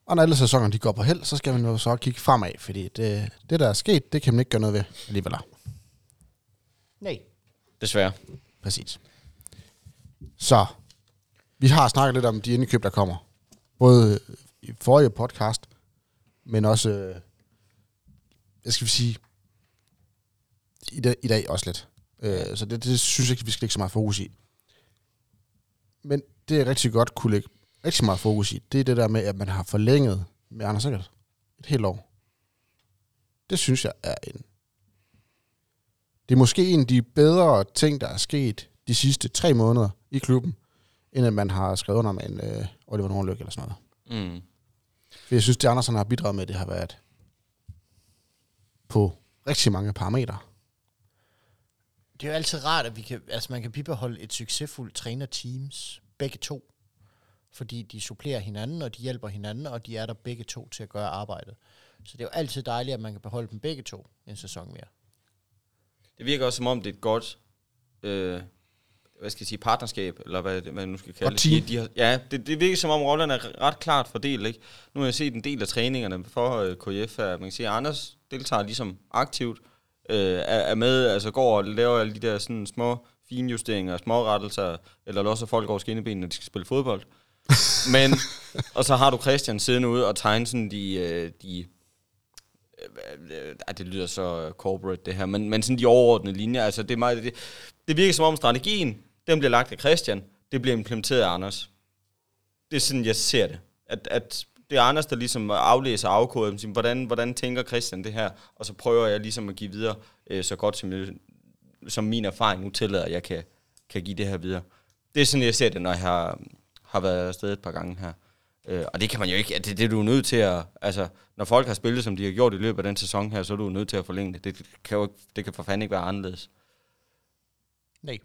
Og når alle sæsoner de går på held, så skal man jo så kigge fremad, fordi det, det der er sket, det kan man ikke gøre noget ved alligevel. Nej. Desværre. Præcis. Så, vi har snakket lidt om de indkøb, der kommer. Både i forrige podcast, men også, øh, jeg skal sige, i dag, i dag også lidt. Øh, så det, det synes jeg ikke, vi skal lægge så meget fokus i. Men det, jeg rigtig godt kunne lægge rigtig meget fokus i, det er det der med, at man har forlænget med Anders Sikkert et helt år. Det synes jeg er en... Det er måske en af de bedre ting, der er sket de sidste tre måneder i klubben, end at man har skrevet under med en øh, Oliver Nordløk eller sådan noget. Mm. For jeg synes, det Andersen har bidraget med, det har været på rigtig mange parametre. Det er jo altid rart, at vi kan, altså man kan bibeholde et succesfuldt trænerteams, begge to. Fordi de supplerer hinanden, og de hjælper hinanden, og de er der begge to til at gøre arbejdet. Så det er jo altid dejligt, at man kan beholde dem begge to en sæson mere. Det virker også som om, det er et godt øh, hvad skal jeg sige, partnerskab, eller hvad, det- hvad jeg nu skal kalde team. De, de har, ja, det, det virker som om rollerne er ret klart fordelt. Ikke? Nu har jeg set en del af træningerne for øh, KF, at man kan sige, at Anders deltager ligesom aktivt, øh, er, er med, altså går og laver alle de der sådan små finjusteringer, små rettelser, eller losser folk over skinnebenene, når de skal spille fodbold. <laughs> Men, og så har du Christian siddende ude og tegne sådan de, øh, de ej, det lyder så corporate det her, men, men sådan de overordnede linjer, altså det, er meget, det, det virker som om strategien, den bliver lagt af Christian, det bliver implementeret af Anders. Det er sådan, jeg ser det. At, at det er Anders, der ligesom aflæser afkodet, siger, hvordan, hvordan tænker Christian det her, og så prøver jeg ligesom at give videre, øh, så godt som, jeg, som min erfaring nu tillader, at jeg kan, kan give det her videre. Det er sådan, jeg ser det, når jeg har, har været afsted et par gange her. Øh, og det kan man jo ikke, det, det er du nødt til at, altså, når folk har spillet, som de har gjort i løbet af den sæson her, så er du nødt til at forlænge det. Det kan jo ikke, det kan for fanden ikke være anderledes. Nej.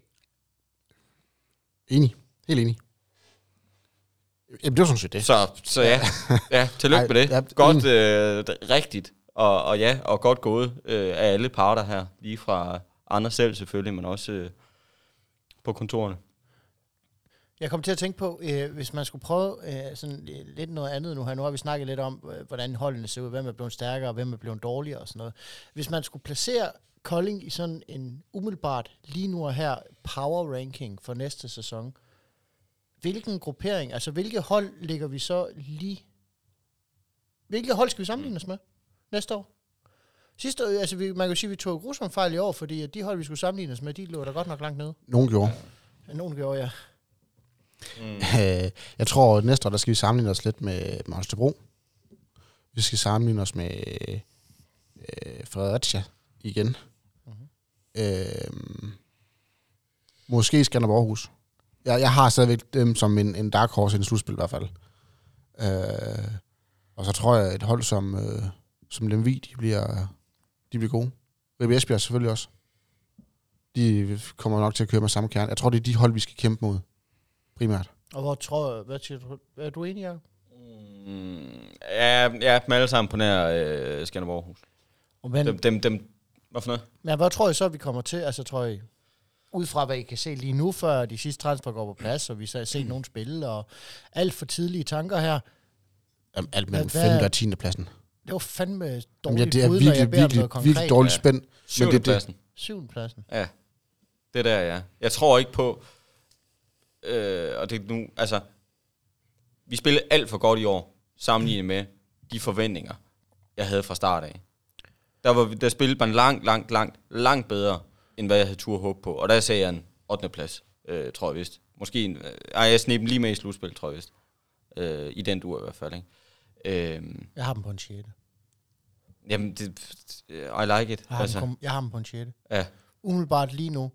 Enig. Helt enig. Jamen, det var sådan set det. Så, så ja, ja tillykke Ej, <laughs> med det. ja, godt, øh, rigtigt, og, og ja, og godt gået øh, af alle parter her, lige fra Anders selv selvfølgelig, men også øh, på kontorerne. Jeg kom til at tænke på, øh, hvis man skulle prøve øh, sådan lidt noget andet nu her. Nu har vi snakket lidt om, øh, hvordan holdene ser ud, hvem er blevet stærkere, og hvem er blevet dårligere og sådan noget. Hvis man skulle placere Kolding i sådan en umiddelbart lige nu og her power ranking for næste sæson, hvilken gruppering, altså hvilke hold ligger vi så lige... Hvilke hold skal vi sammenligne os med næste år? Sidste år, altså vi, man kan jo sige, at vi tog grusom fejl i år, fordi at de hold, vi skulle sammenligne os med, de lå der godt nok langt nede. Nogen gjorde. Nogen gjorde, ja. Mm. Øh, jeg tror, at næste år, der skal vi sammenligne os lidt med Monstebro. Vi skal sammenligne os med øh, Fredericia igen. Mm-hmm. Øh, måske Skanderborg Aarhus. Jeg, jeg har stadigvæk dem som en, en dark horse i en slutspil i hvert fald. Øh, og så tror jeg, at et hold som, øh, som Lemvi, de bliver, de bliver gode. Ribe Esbjerg selvfølgelig også. De kommer nok til at køre med samme kerne. Jeg tror, det er de hold, vi skal kæmpe mod. Primært. Og hvor tror hvad siger du, er du enig, Jacob? Mm, ja, ja, dem alle sammen på nær øh, Skanderborg Aarhus. Men, Dem, dem, dem, hvad for noget? men hvad tror I så, vi kommer til? Altså, tror I, ud fra hvad I kan se lige nu, før de sidste transfer går på plads, og vi så har set nogen spille, og alt for tidlige tanker her. Jamen, Alt mellem Hvad- 5. og 10. pladsen. Det var fandme Jamen, dårligt ja, det er bud, virkelig, jeg virkelig, virkelig dårligt Ja. spænd. Men Syvende det, pladsen. Syvende pladsen. Ja. Det der, ja. Jeg tror ikke på, øh, og det nu, altså, vi spillede alt for godt i år, sammenlignet med de forventninger, jeg havde fra start af. Der, var, der spillede man langt, langt, langt, langt bedre, end hvad jeg havde tur håb på. Og der sagde jeg en 8. plads, øh, tror jeg vist. Måske en, øh, ej, jeg dem lige med i slutspil, tror jeg vist. Øh, I den duer i hvert fald, ikke? Øh, Jeg har dem på en 6. jamen, det, I like it. Jeg har, altså. dem, jeg har dem på en 6. ja. Umiddelbart lige nu,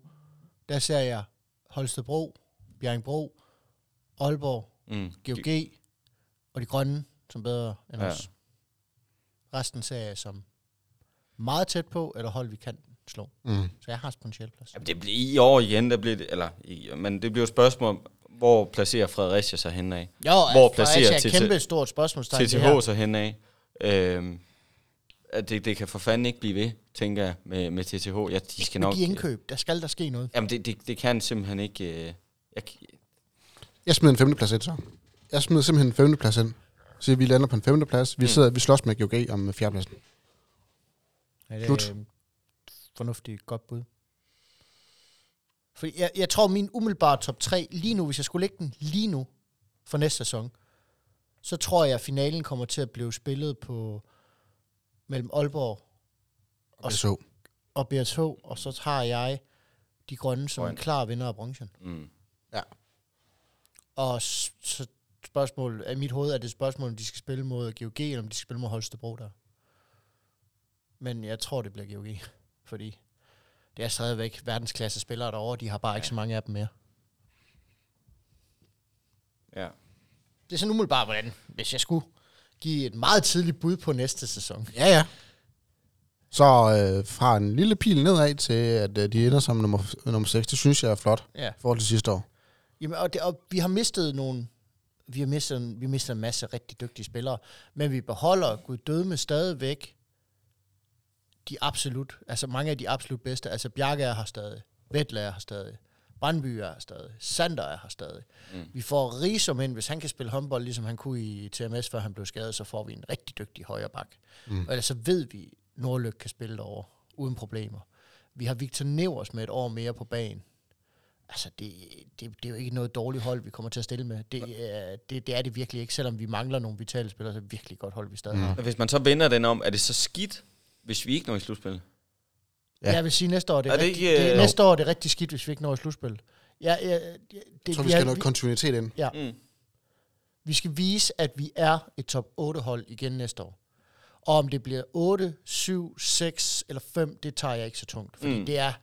der ser jeg Holstebro, Bjerringbro, Aalborg, Mm. GOG og de grønne som bedre end Ja. os. Resten ser jeg som meget tæt på, eller hold vi kan slå. Mm. Så jeg har en sjælplads. Jamen, det bliver i år igen, der bliver det, eller, i, men det bliver et spørgsmål, hvor placerer Fredericia sig henad? Jo, Hvor altså, placerer Fredericia er et kæmpe stort spørgsmålstegn. TTH sig henad? Øhm, at det, det kan for fanden ikke blive ved, tænker jeg, med, med TTH. Ja, de skal Med nok... de indkøb, der skal der ske noget. Jamen, det, det, det kan simpelthen ikke... Øh, jeg, Jeg smider en femteplads ind så. Jeg smider simpelthen en femteplads ind. Så vi lander på en femteplads. Vi, Mm. sidder, vi slås med GOG om fjerdepladsen. Ja, det Slut. er øh, fornuftigt godt bud. For jeg, jeg tror, min umiddelbare top 3 lige nu, hvis jeg skulle lægge den lige nu for næste sæson, så tror jeg, at finalen kommer til at blive spillet på mellem Aalborg Og så. og BSH, og så tager jeg de grønne som en Grøn. klar vinder af bronzen. mm, Og så spørgsmål af mit hoved er det et spørgsmål, om de skal spille mod GOG, eller om de skal spille mod Holstebro der. Men jeg tror, det bliver GOG, fordi det er stadigvæk verdensklasse spillere derovre, de har bare ikke så mange af dem mere. ja. Det er sådan umiddelbart, hvordan, hvis jeg skulle give et meget tidligt bud på næste sæson. Ja, ja. Så øh, fra en lille pil nedad til, at øh, de ender som nummer, nummer 6, det synes jeg er flot Ja. i forhold til sidste år. Jamen, og, det, og vi har mistet nogle, vi har mistet, en- vi har mistet en masse rigtig dygtige spillere, men vi beholder Gud dødme stadigvæk de absolut, altså mange af de absolut bedste. Altså Bjarke er her stadig, Vettel er her stadig, Brandby er her stadig, Sander er her stadig. Mm. Vi får Risom ind, hvis han kan spille håndbold, ligesom han kunne i TMS, før han blev skadet, så får vi en rigtig dygtig højre bak. Mm. Og ellers så ved vi, at Nordlyk kan spille derovre, uden problemer. Vi har Victor Nevers med et år mere på banen. Altså, det, det, det er jo ikke noget dårligt hold, vi kommer til at stille med. Det, er, det, det er det virkelig ikke, selvom vi mangler nogle vitale spillere, så er det virkelig godt hold, vi stadig mm. har. Men Hvis man så vender den om, er det så skidt, hvis vi ikke når i slutspillet? Ja. Jeg vil sige, næste år, det er, Er det det ikke, rigtig, det, øh, næste år er det rigtig skidt, hvis vi ikke når i slutspil. Ja, ja, det, Jeg det, tror, vi vi, skal have noget kontinuitet ind. ja, Mm. vi skal vise, at vi er et top 8 hold igen næste år. Og om det bliver 8, 7, 6 eller 5, det tager jeg ikke så tungt. Fordi mm. det, er,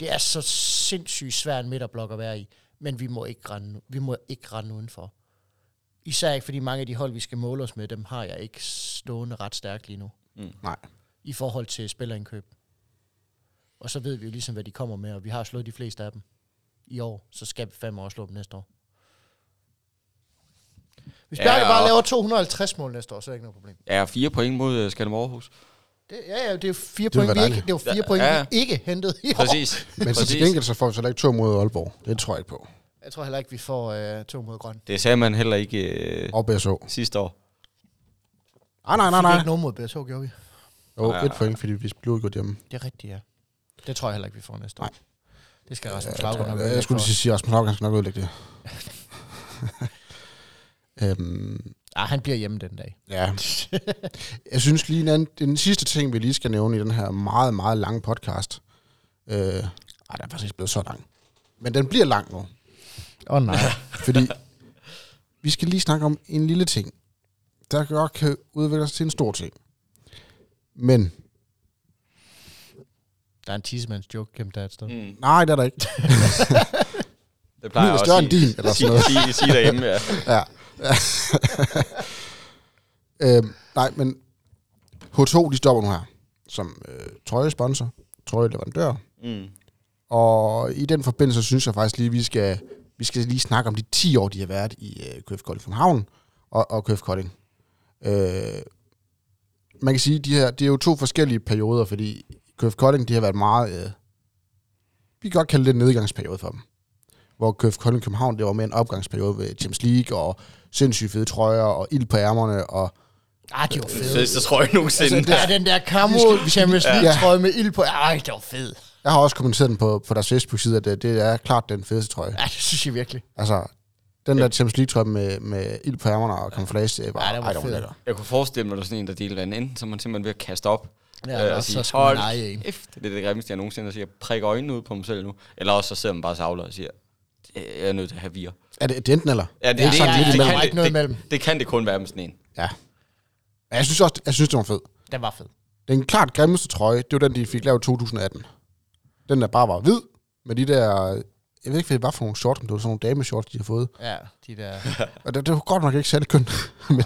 det er så sindssygt svært en midterblok at være i. Men vi må ikke rende, vi må ikke rende udenfor. Især ikke, fordi mange af de hold, vi skal måle os med, dem har jeg ikke stående ret stærkt lige nu. Nej. I forhold til spillerindkøb. Og så ved vi jo ligesom, hvad de kommer med, og vi har slået de fleste af dem i år. Så skal vi fem år slå dem næste år. Hvis Ja, Bjarke bare og- laver 250 mål næste år, så er det ikke noget problem. Ja, fire point mod uh, Skanderborg Aarhus. Det, ja, ja, det er jo fire Det point, vi ikke, det er jo fire Ja, point, ja. vi ikke hentede i år. Præcis. Men så til gengæld så får vi så heller ikke to mod Aalborg. Det tror jeg ikke på. Jeg tror heller ikke, vi får øh, to mod grøn. Det sagde man heller ikke øh, Og BSH. sidste år. Ah, nej, nej, Fik nej. ikke nogen mod BSH, gjorde vi. Jo, Ja. et point, fordi vi blev godt hjemme. Det er rigtigt, ja. Det tror jeg heller ikke, vi får næste år. Nej. Det skal Rasmus Laugaard nok jeg, jeg skulle lige sige, at Rasmus Laugaard skal nok udlægge det. <laughs> øhm, Ah, han bliver hjemme den dag. ja. <laughs> Jeg synes lige, en anden, den sidste ting, vi lige skal nævne i den her meget, meget lange podcast. Øh, ej, den er faktisk ikke blevet så lang. Men den bliver lang nu. Åh oh, nej. Fordi vi skal lige snakke om en lille ting, der godt kan udvikle sig til en stor ting. Men, Der er en tissemands joke gennem der et sted. Mm. nej, det er der ikke. <laughs> Det plejer Min er større også end din, eller sådan noget. Sige, sige derhjemme, ja. Ja. <laughs> øhm, nej, men H2, de stopper nu her, som øh, trøjesponsor, trøjeleverandør. Mm. Og i den forbindelse synes jeg faktisk lige, vi skal, vi skal lige snakke om de 10 år, de har været i øh, KF Kolding København og, og KF Kolding. Øh, man kan sige, de her, det er jo to forskellige perioder, fordi KF Kolding, de har været meget, øh, vi kan godt kalde det en nedgangsperiode for dem. Hvor KF Kolding København, det var mere en opgangsperiode ved Champions League og sindssygt fede trøjer og ild på ærmerne og Ah, det var fedt. Fedeste trøje nogensinde. Altså, der er den der Camo Champions League trøje med ild på. Ej, det var fed. Jeg har også kommenteret den på, på deres Facebook-side, at det, det er klart den fedeste trøje. Ja, det synes jeg virkelig. Altså, den der Champions League-trøje med, med ild på ærmerne og camouflage, det var, Ja, den var ej, det fed. lækker. Jeg kunne forestille mig, at der er sådan en, der deler vand så er man simpelthen ved at kaste op. Ja, øh, og så skulle man en. det er det grimmeste, jeg nogensinde har siger. Prik øjnene ud på mig selv nu. Eller også så sidder man bare og savler og siger, jeg er nødt til at have vir. Er det, det enten eller? Ja, det, Det er det, sådan det, lidt det, imellem. ikke noget det, imellem. det, det kan det kun være med sådan en. Ja. Men jeg synes også, jeg synes, det var fed. Den var fed. Den klart grimmeste trøje, det var den, de fik lavet i 2018. Den der bare var hvid, med de der... Jeg ved ikke, hvad det var for nogle shorts, men det var sådan nogle dameshorts, de har fået. Ja, de der... Og det, det var godt nok ikke særlig kønt, <laughs> men,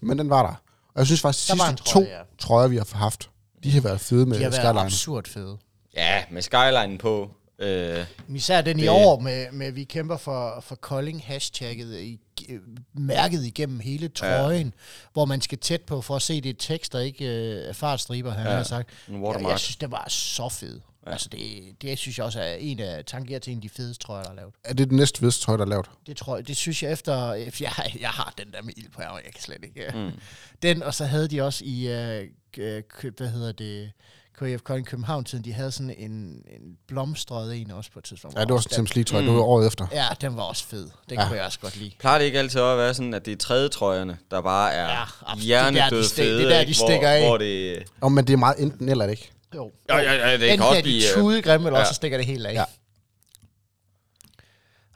men den var der. Og jeg synes faktisk, de sidste trøje, to ja. trøjer, vi har haft, de har været fede med De har været Skyline. absurd fede. Ja, med skylinen på. Øh, Især den i Det- år med, med, vi kæmper for, for Kolding hashtagget i, øh, mærket igennem hele trøjen, ja. hvor man skal tæt på for at se det tekst, der ikke øh, er fartstriber, han Ja, har sagt. Jeg, jeg synes, det var så fed. Ja. Altså, det, det synes jeg også er en af tankerer til en af de fedeste trøjer, der er lavet. Er det den næste fedeste trøje, der er lavet? Det tror jeg, det synes jeg efter, <laughs> jeg, jeg har den der med ild på ærmer, jeg kan slet ikke. Mm. <laughs> Den, og så havde de også i, øh, øh, hvad hedder det, KF Kolding København-tiden, de havde sådan en, en blomstret en også på et tidspunkt. Ja, det var også den, Champions League-trøje, det var året efter. Ja, den var også fed. Den Ja. kunne jeg også godt lide. plejer det ikke altid at være sådan, at det er tredje trøjerne, der bare er Ja, absolut. hjernedøde Det er der, de fede, det er der, de ikke? stikker hvor, af. Hvor det, Og, men det er meget enten eller, ikke? Jo. Ja, ja, ja, det kan Enten også er de blive, øh, tudegrimme, eller ja. også så stikker det helt af. Ja.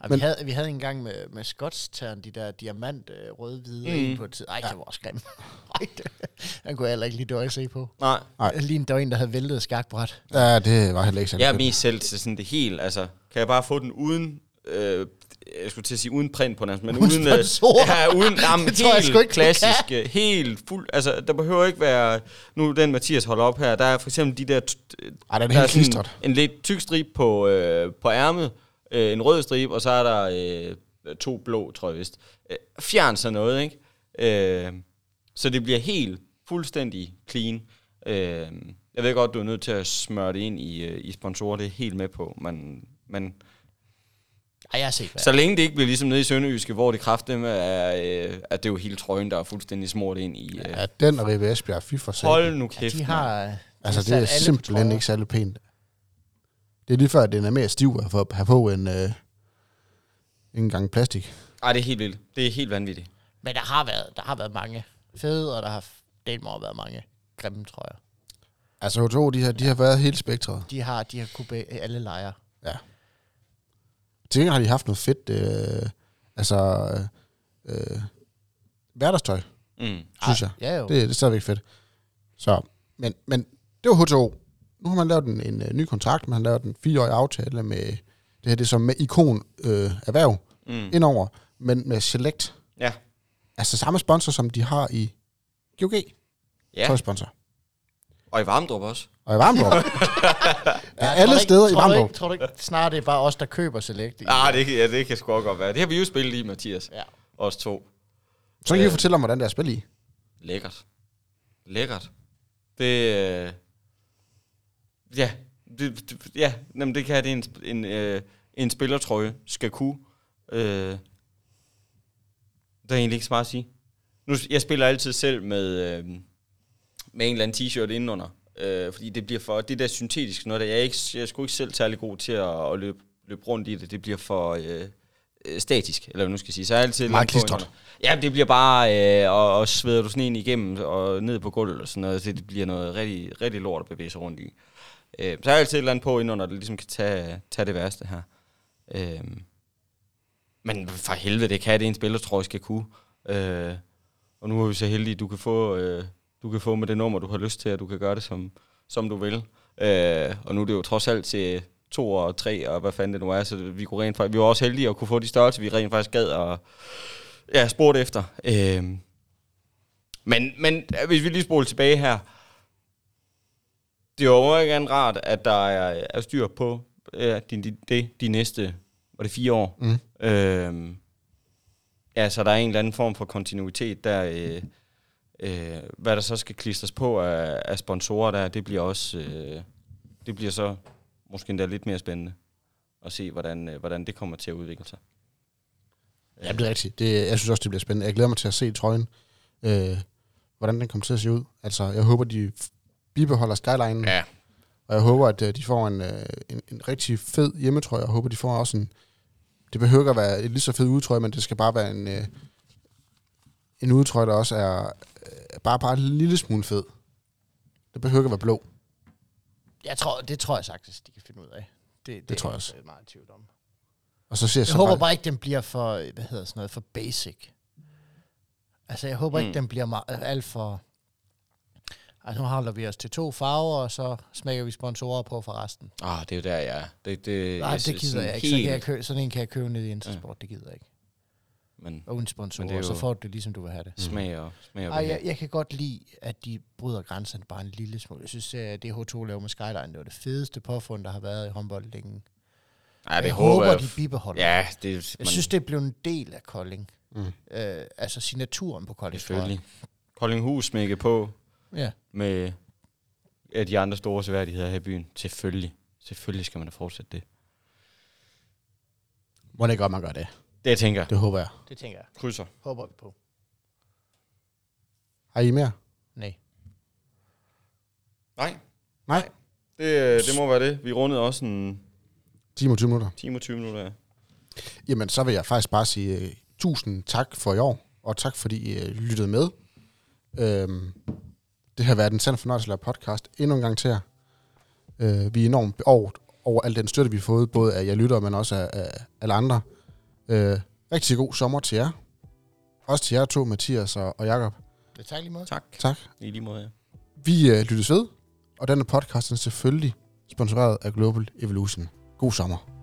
Ja. Men- vi, havde, vi havde en gang med, med skotstern, de der diamant øh, røde-hvide Mm. mm. på et tid. Ej, det var også grimt. <laughs> Den kunne jeg heller ikke lige døje se på. Nej, Nej. Lige en døgn, der havde væltet et skakbræt. Ja, det var heller ikke særlig jeg er mest selv til sådan det helt, altså, kan jeg bare få den uden, øh, jeg skulle til at sige uden print på den, men Uden uden, øh, ja, uden, <laughs> jamen, Det tror jeg helt sgu ikke, klassisk, øh, helt fuld, altså, der behøver ikke være, nu den Mathias holder op her, der er for eksempel de der, Ej, den er der helt sådan klistret. en lidt tyk stribe på, øh, på ærmet, øh, en rød stribe, og så er der øh, to blå, tror jeg vist. Øh, fjern sådan noget, ikke? Øh, så det bliver helt fuldstændig clean. Øh, jeg ved godt, du er nødt til at smøre det ind i, øh, i sponsorer, det er helt med på, men, men Ej, jeg har set, så længe det ikke bliver ligesom nede i Sønderjyske, hvor det kraftedeme er, øh, at det er jo hele trøjen, der er fuldstændig smurt ind i. Øh, Ja, den og Ribe Esbjerg, fy for satan. hold nu ja, kæft. de mand. har... øh, de Altså, har det er simpelthen ikke særlig pænt. Det er lige før, at den er mere stiv at få- have på end øh, en gang plastik. Ej, det er helt vildt. Det er helt vanvittigt. Men der har været, der har været mange fede, og der har delt mig været mange grimme trøjer. Altså H2, de har, de har været helt spektret. De har, de har kunne be- alle lejre. Ja. Til gengæld har de haft noget fedt, øh, altså øh, hverdagstøj, Mm. synes jeg. Ja jo. Det, det er stadigvæk fedt. Så, men, men det var H2. Nu har man lavet en, en, øh, ny kontrakt, man har lavet en fireårig aftale med, det her det er som med ikon øh, erhverv Mm. indover, men med Select. Ja. Altså samme sponsor, som de har i GOG. Ja, Tøjsponsor. og i Varmdrup også. Og i Varmdrup. <laughs> ja, Jeg alle du steder ikke, i Varmdrup. ikke, tror du ikke snart det er bare os, der køber Select? i- Ah, det, ja, det kan sgu også godt være. Det har vi jo spillet i, Mathias. Ja. Os to. Så kan I Øh. fortælle om, hvordan det er at spille i. Lækkert. Lækkert. Det, øh, ja, det, det, ja, jamen det kan det en, en, øh, en spillertrøje skal kunne. Øh, der er egentlig ikke så meget at sige. Nu, jeg spiller altid selv med, øh, med en eller anden t-shirt indenunder, øh, fordi det bliver for, det der syntetiske noget, der, jeg er, ikke, jeg er sgu ikke selv særlig god til at, at løbe, løbe rundt i det, det bliver for øh, øh, statisk, eller hvad nu skal sige. Så er jeg altid Meget klistret. Ja, det bliver bare, øh, og, og sveder du sådan en igennem og ned på gulvet og sådan noget, så det bliver noget rigtig, rigtig lort at bevæge sig rundt i. Øh, så er jeg altid et eller andet på indenunder, der ligesom kan tage, tage det værste her. Øh, men for helvede, det kan det en spiller, tror jeg, skal kunne. Øh, og nu er vi så heldige, at du kan få, øh, du kan få med det nummer, du har lyst til, at du kan gøre det, som, som du vil. Øh, og nu er det jo trods alt til to og tre, og hvad fanden det nu er, så vi, kunne rent faktisk, vi var også heldige at kunne få de størrelser, vi rent faktisk gad og ja, spurgte efter. Øh, men, men hvis vi lige spoler tilbage her, det er jo ikke andet rart, at der er, er styr på ja, de, de, de, de næste, var det fire år? Mm. Øhm, ja, så der er en eller anden form for kontinuitet der. Øh, øh, hvad der så skal klistres på af, af sponsorer der, det bliver også, øh, det bliver så måske endda lidt mere spændende at se, hvordan, øh, hvordan det kommer til at udvikle sig. Ja, det er rigtigt. Det, jeg synes også, det bliver spændende. Jeg glæder mig til at se trøjen. Øh, hvordan den kommer til at se ud. Altså, jeg håber, de bibeholder skylinen. Ja. Og jeg håber, at øh, de får en, øh, en, en rigtig fed hjemmetrøje. Jeg håber, de får også en... Det behøver ikke at være et lige så fed udtrøje, men det skal bare være en, øh, en udtrøje, der også er bare, bare en lille smule fed. Det behøver ikke at være blå. Jeg tror, det tror jeg sagtens, de kan finde ud af. Det, det, tror er jeg også. jeg meget i tvivl om. Og så ser jeg, Jeg så håber bare, bare ikke, den bliver for, hvad hedder sådan noget, for basic. Altså, jeg håber. Mm. ikke, den bliver meget, alt for... Altså, nu holder vi os til to farver, og så smækker vi sponsorer på for resten. Ah, det er jo der, jeg er. Det, det, Nej, det synes gider sådan jeg ikke. Så kan jeg helt- købe, sådan en kan jeg købe ned i Intersport, det gider jeg ikke. Men Og uden sponsorer, Men det er så jo- får du det, ligesom du vil have det. smag og, smag og Ej, jeg, jeg kan godt lide, at de bryder grænserne bare en lille smule. Jeg synes, at det H2 laver med Skyline, det var det fedeste påfund, der har været i håndbold længe. Ja, det jeg håber jeg. de bibeholder. Ja, det Jeg synes, det blev en del af Kolding. Mm. Øh, altså signaturen på Kolding. jeg. Selvfølgelig. Koldinghus smække på Ja. med af de andre store seværdigheder her i byen. Selvfølgelig. Selvfølgelig skal man da fortsætte det. må det godt, man gør det. Det tænker jeg. Det håber jeg. Det tænker jeg. Krydser. Håber vi på. Har I mere? Nej. Nej. Nej. Det, øh, det må være det. Vi rundede også en 10 og 20 minutter. time og 20 minutter. Ja. Jamen, så vil jeg faktisk bare sige uh, tusind tak for i år, og tak fordi I uh, lyttede med. Øhm, det har været en sand fornøjelse at lave podcast endnu en gang til jer. Uh, vi er enormt beovet over al den støtte, vi har fået, både af jer lyttere, men også af, af alle andre. Uh, rigtig god sommer til jer. Også til jer to, Mathias og, og Jakob. Det tager lige måde. Tak. Tak. I lige måde, ja. Vi uh, lyttes ved, og denne podcast er selvfølgelig sponsoreret af Global Evolution. God sommer.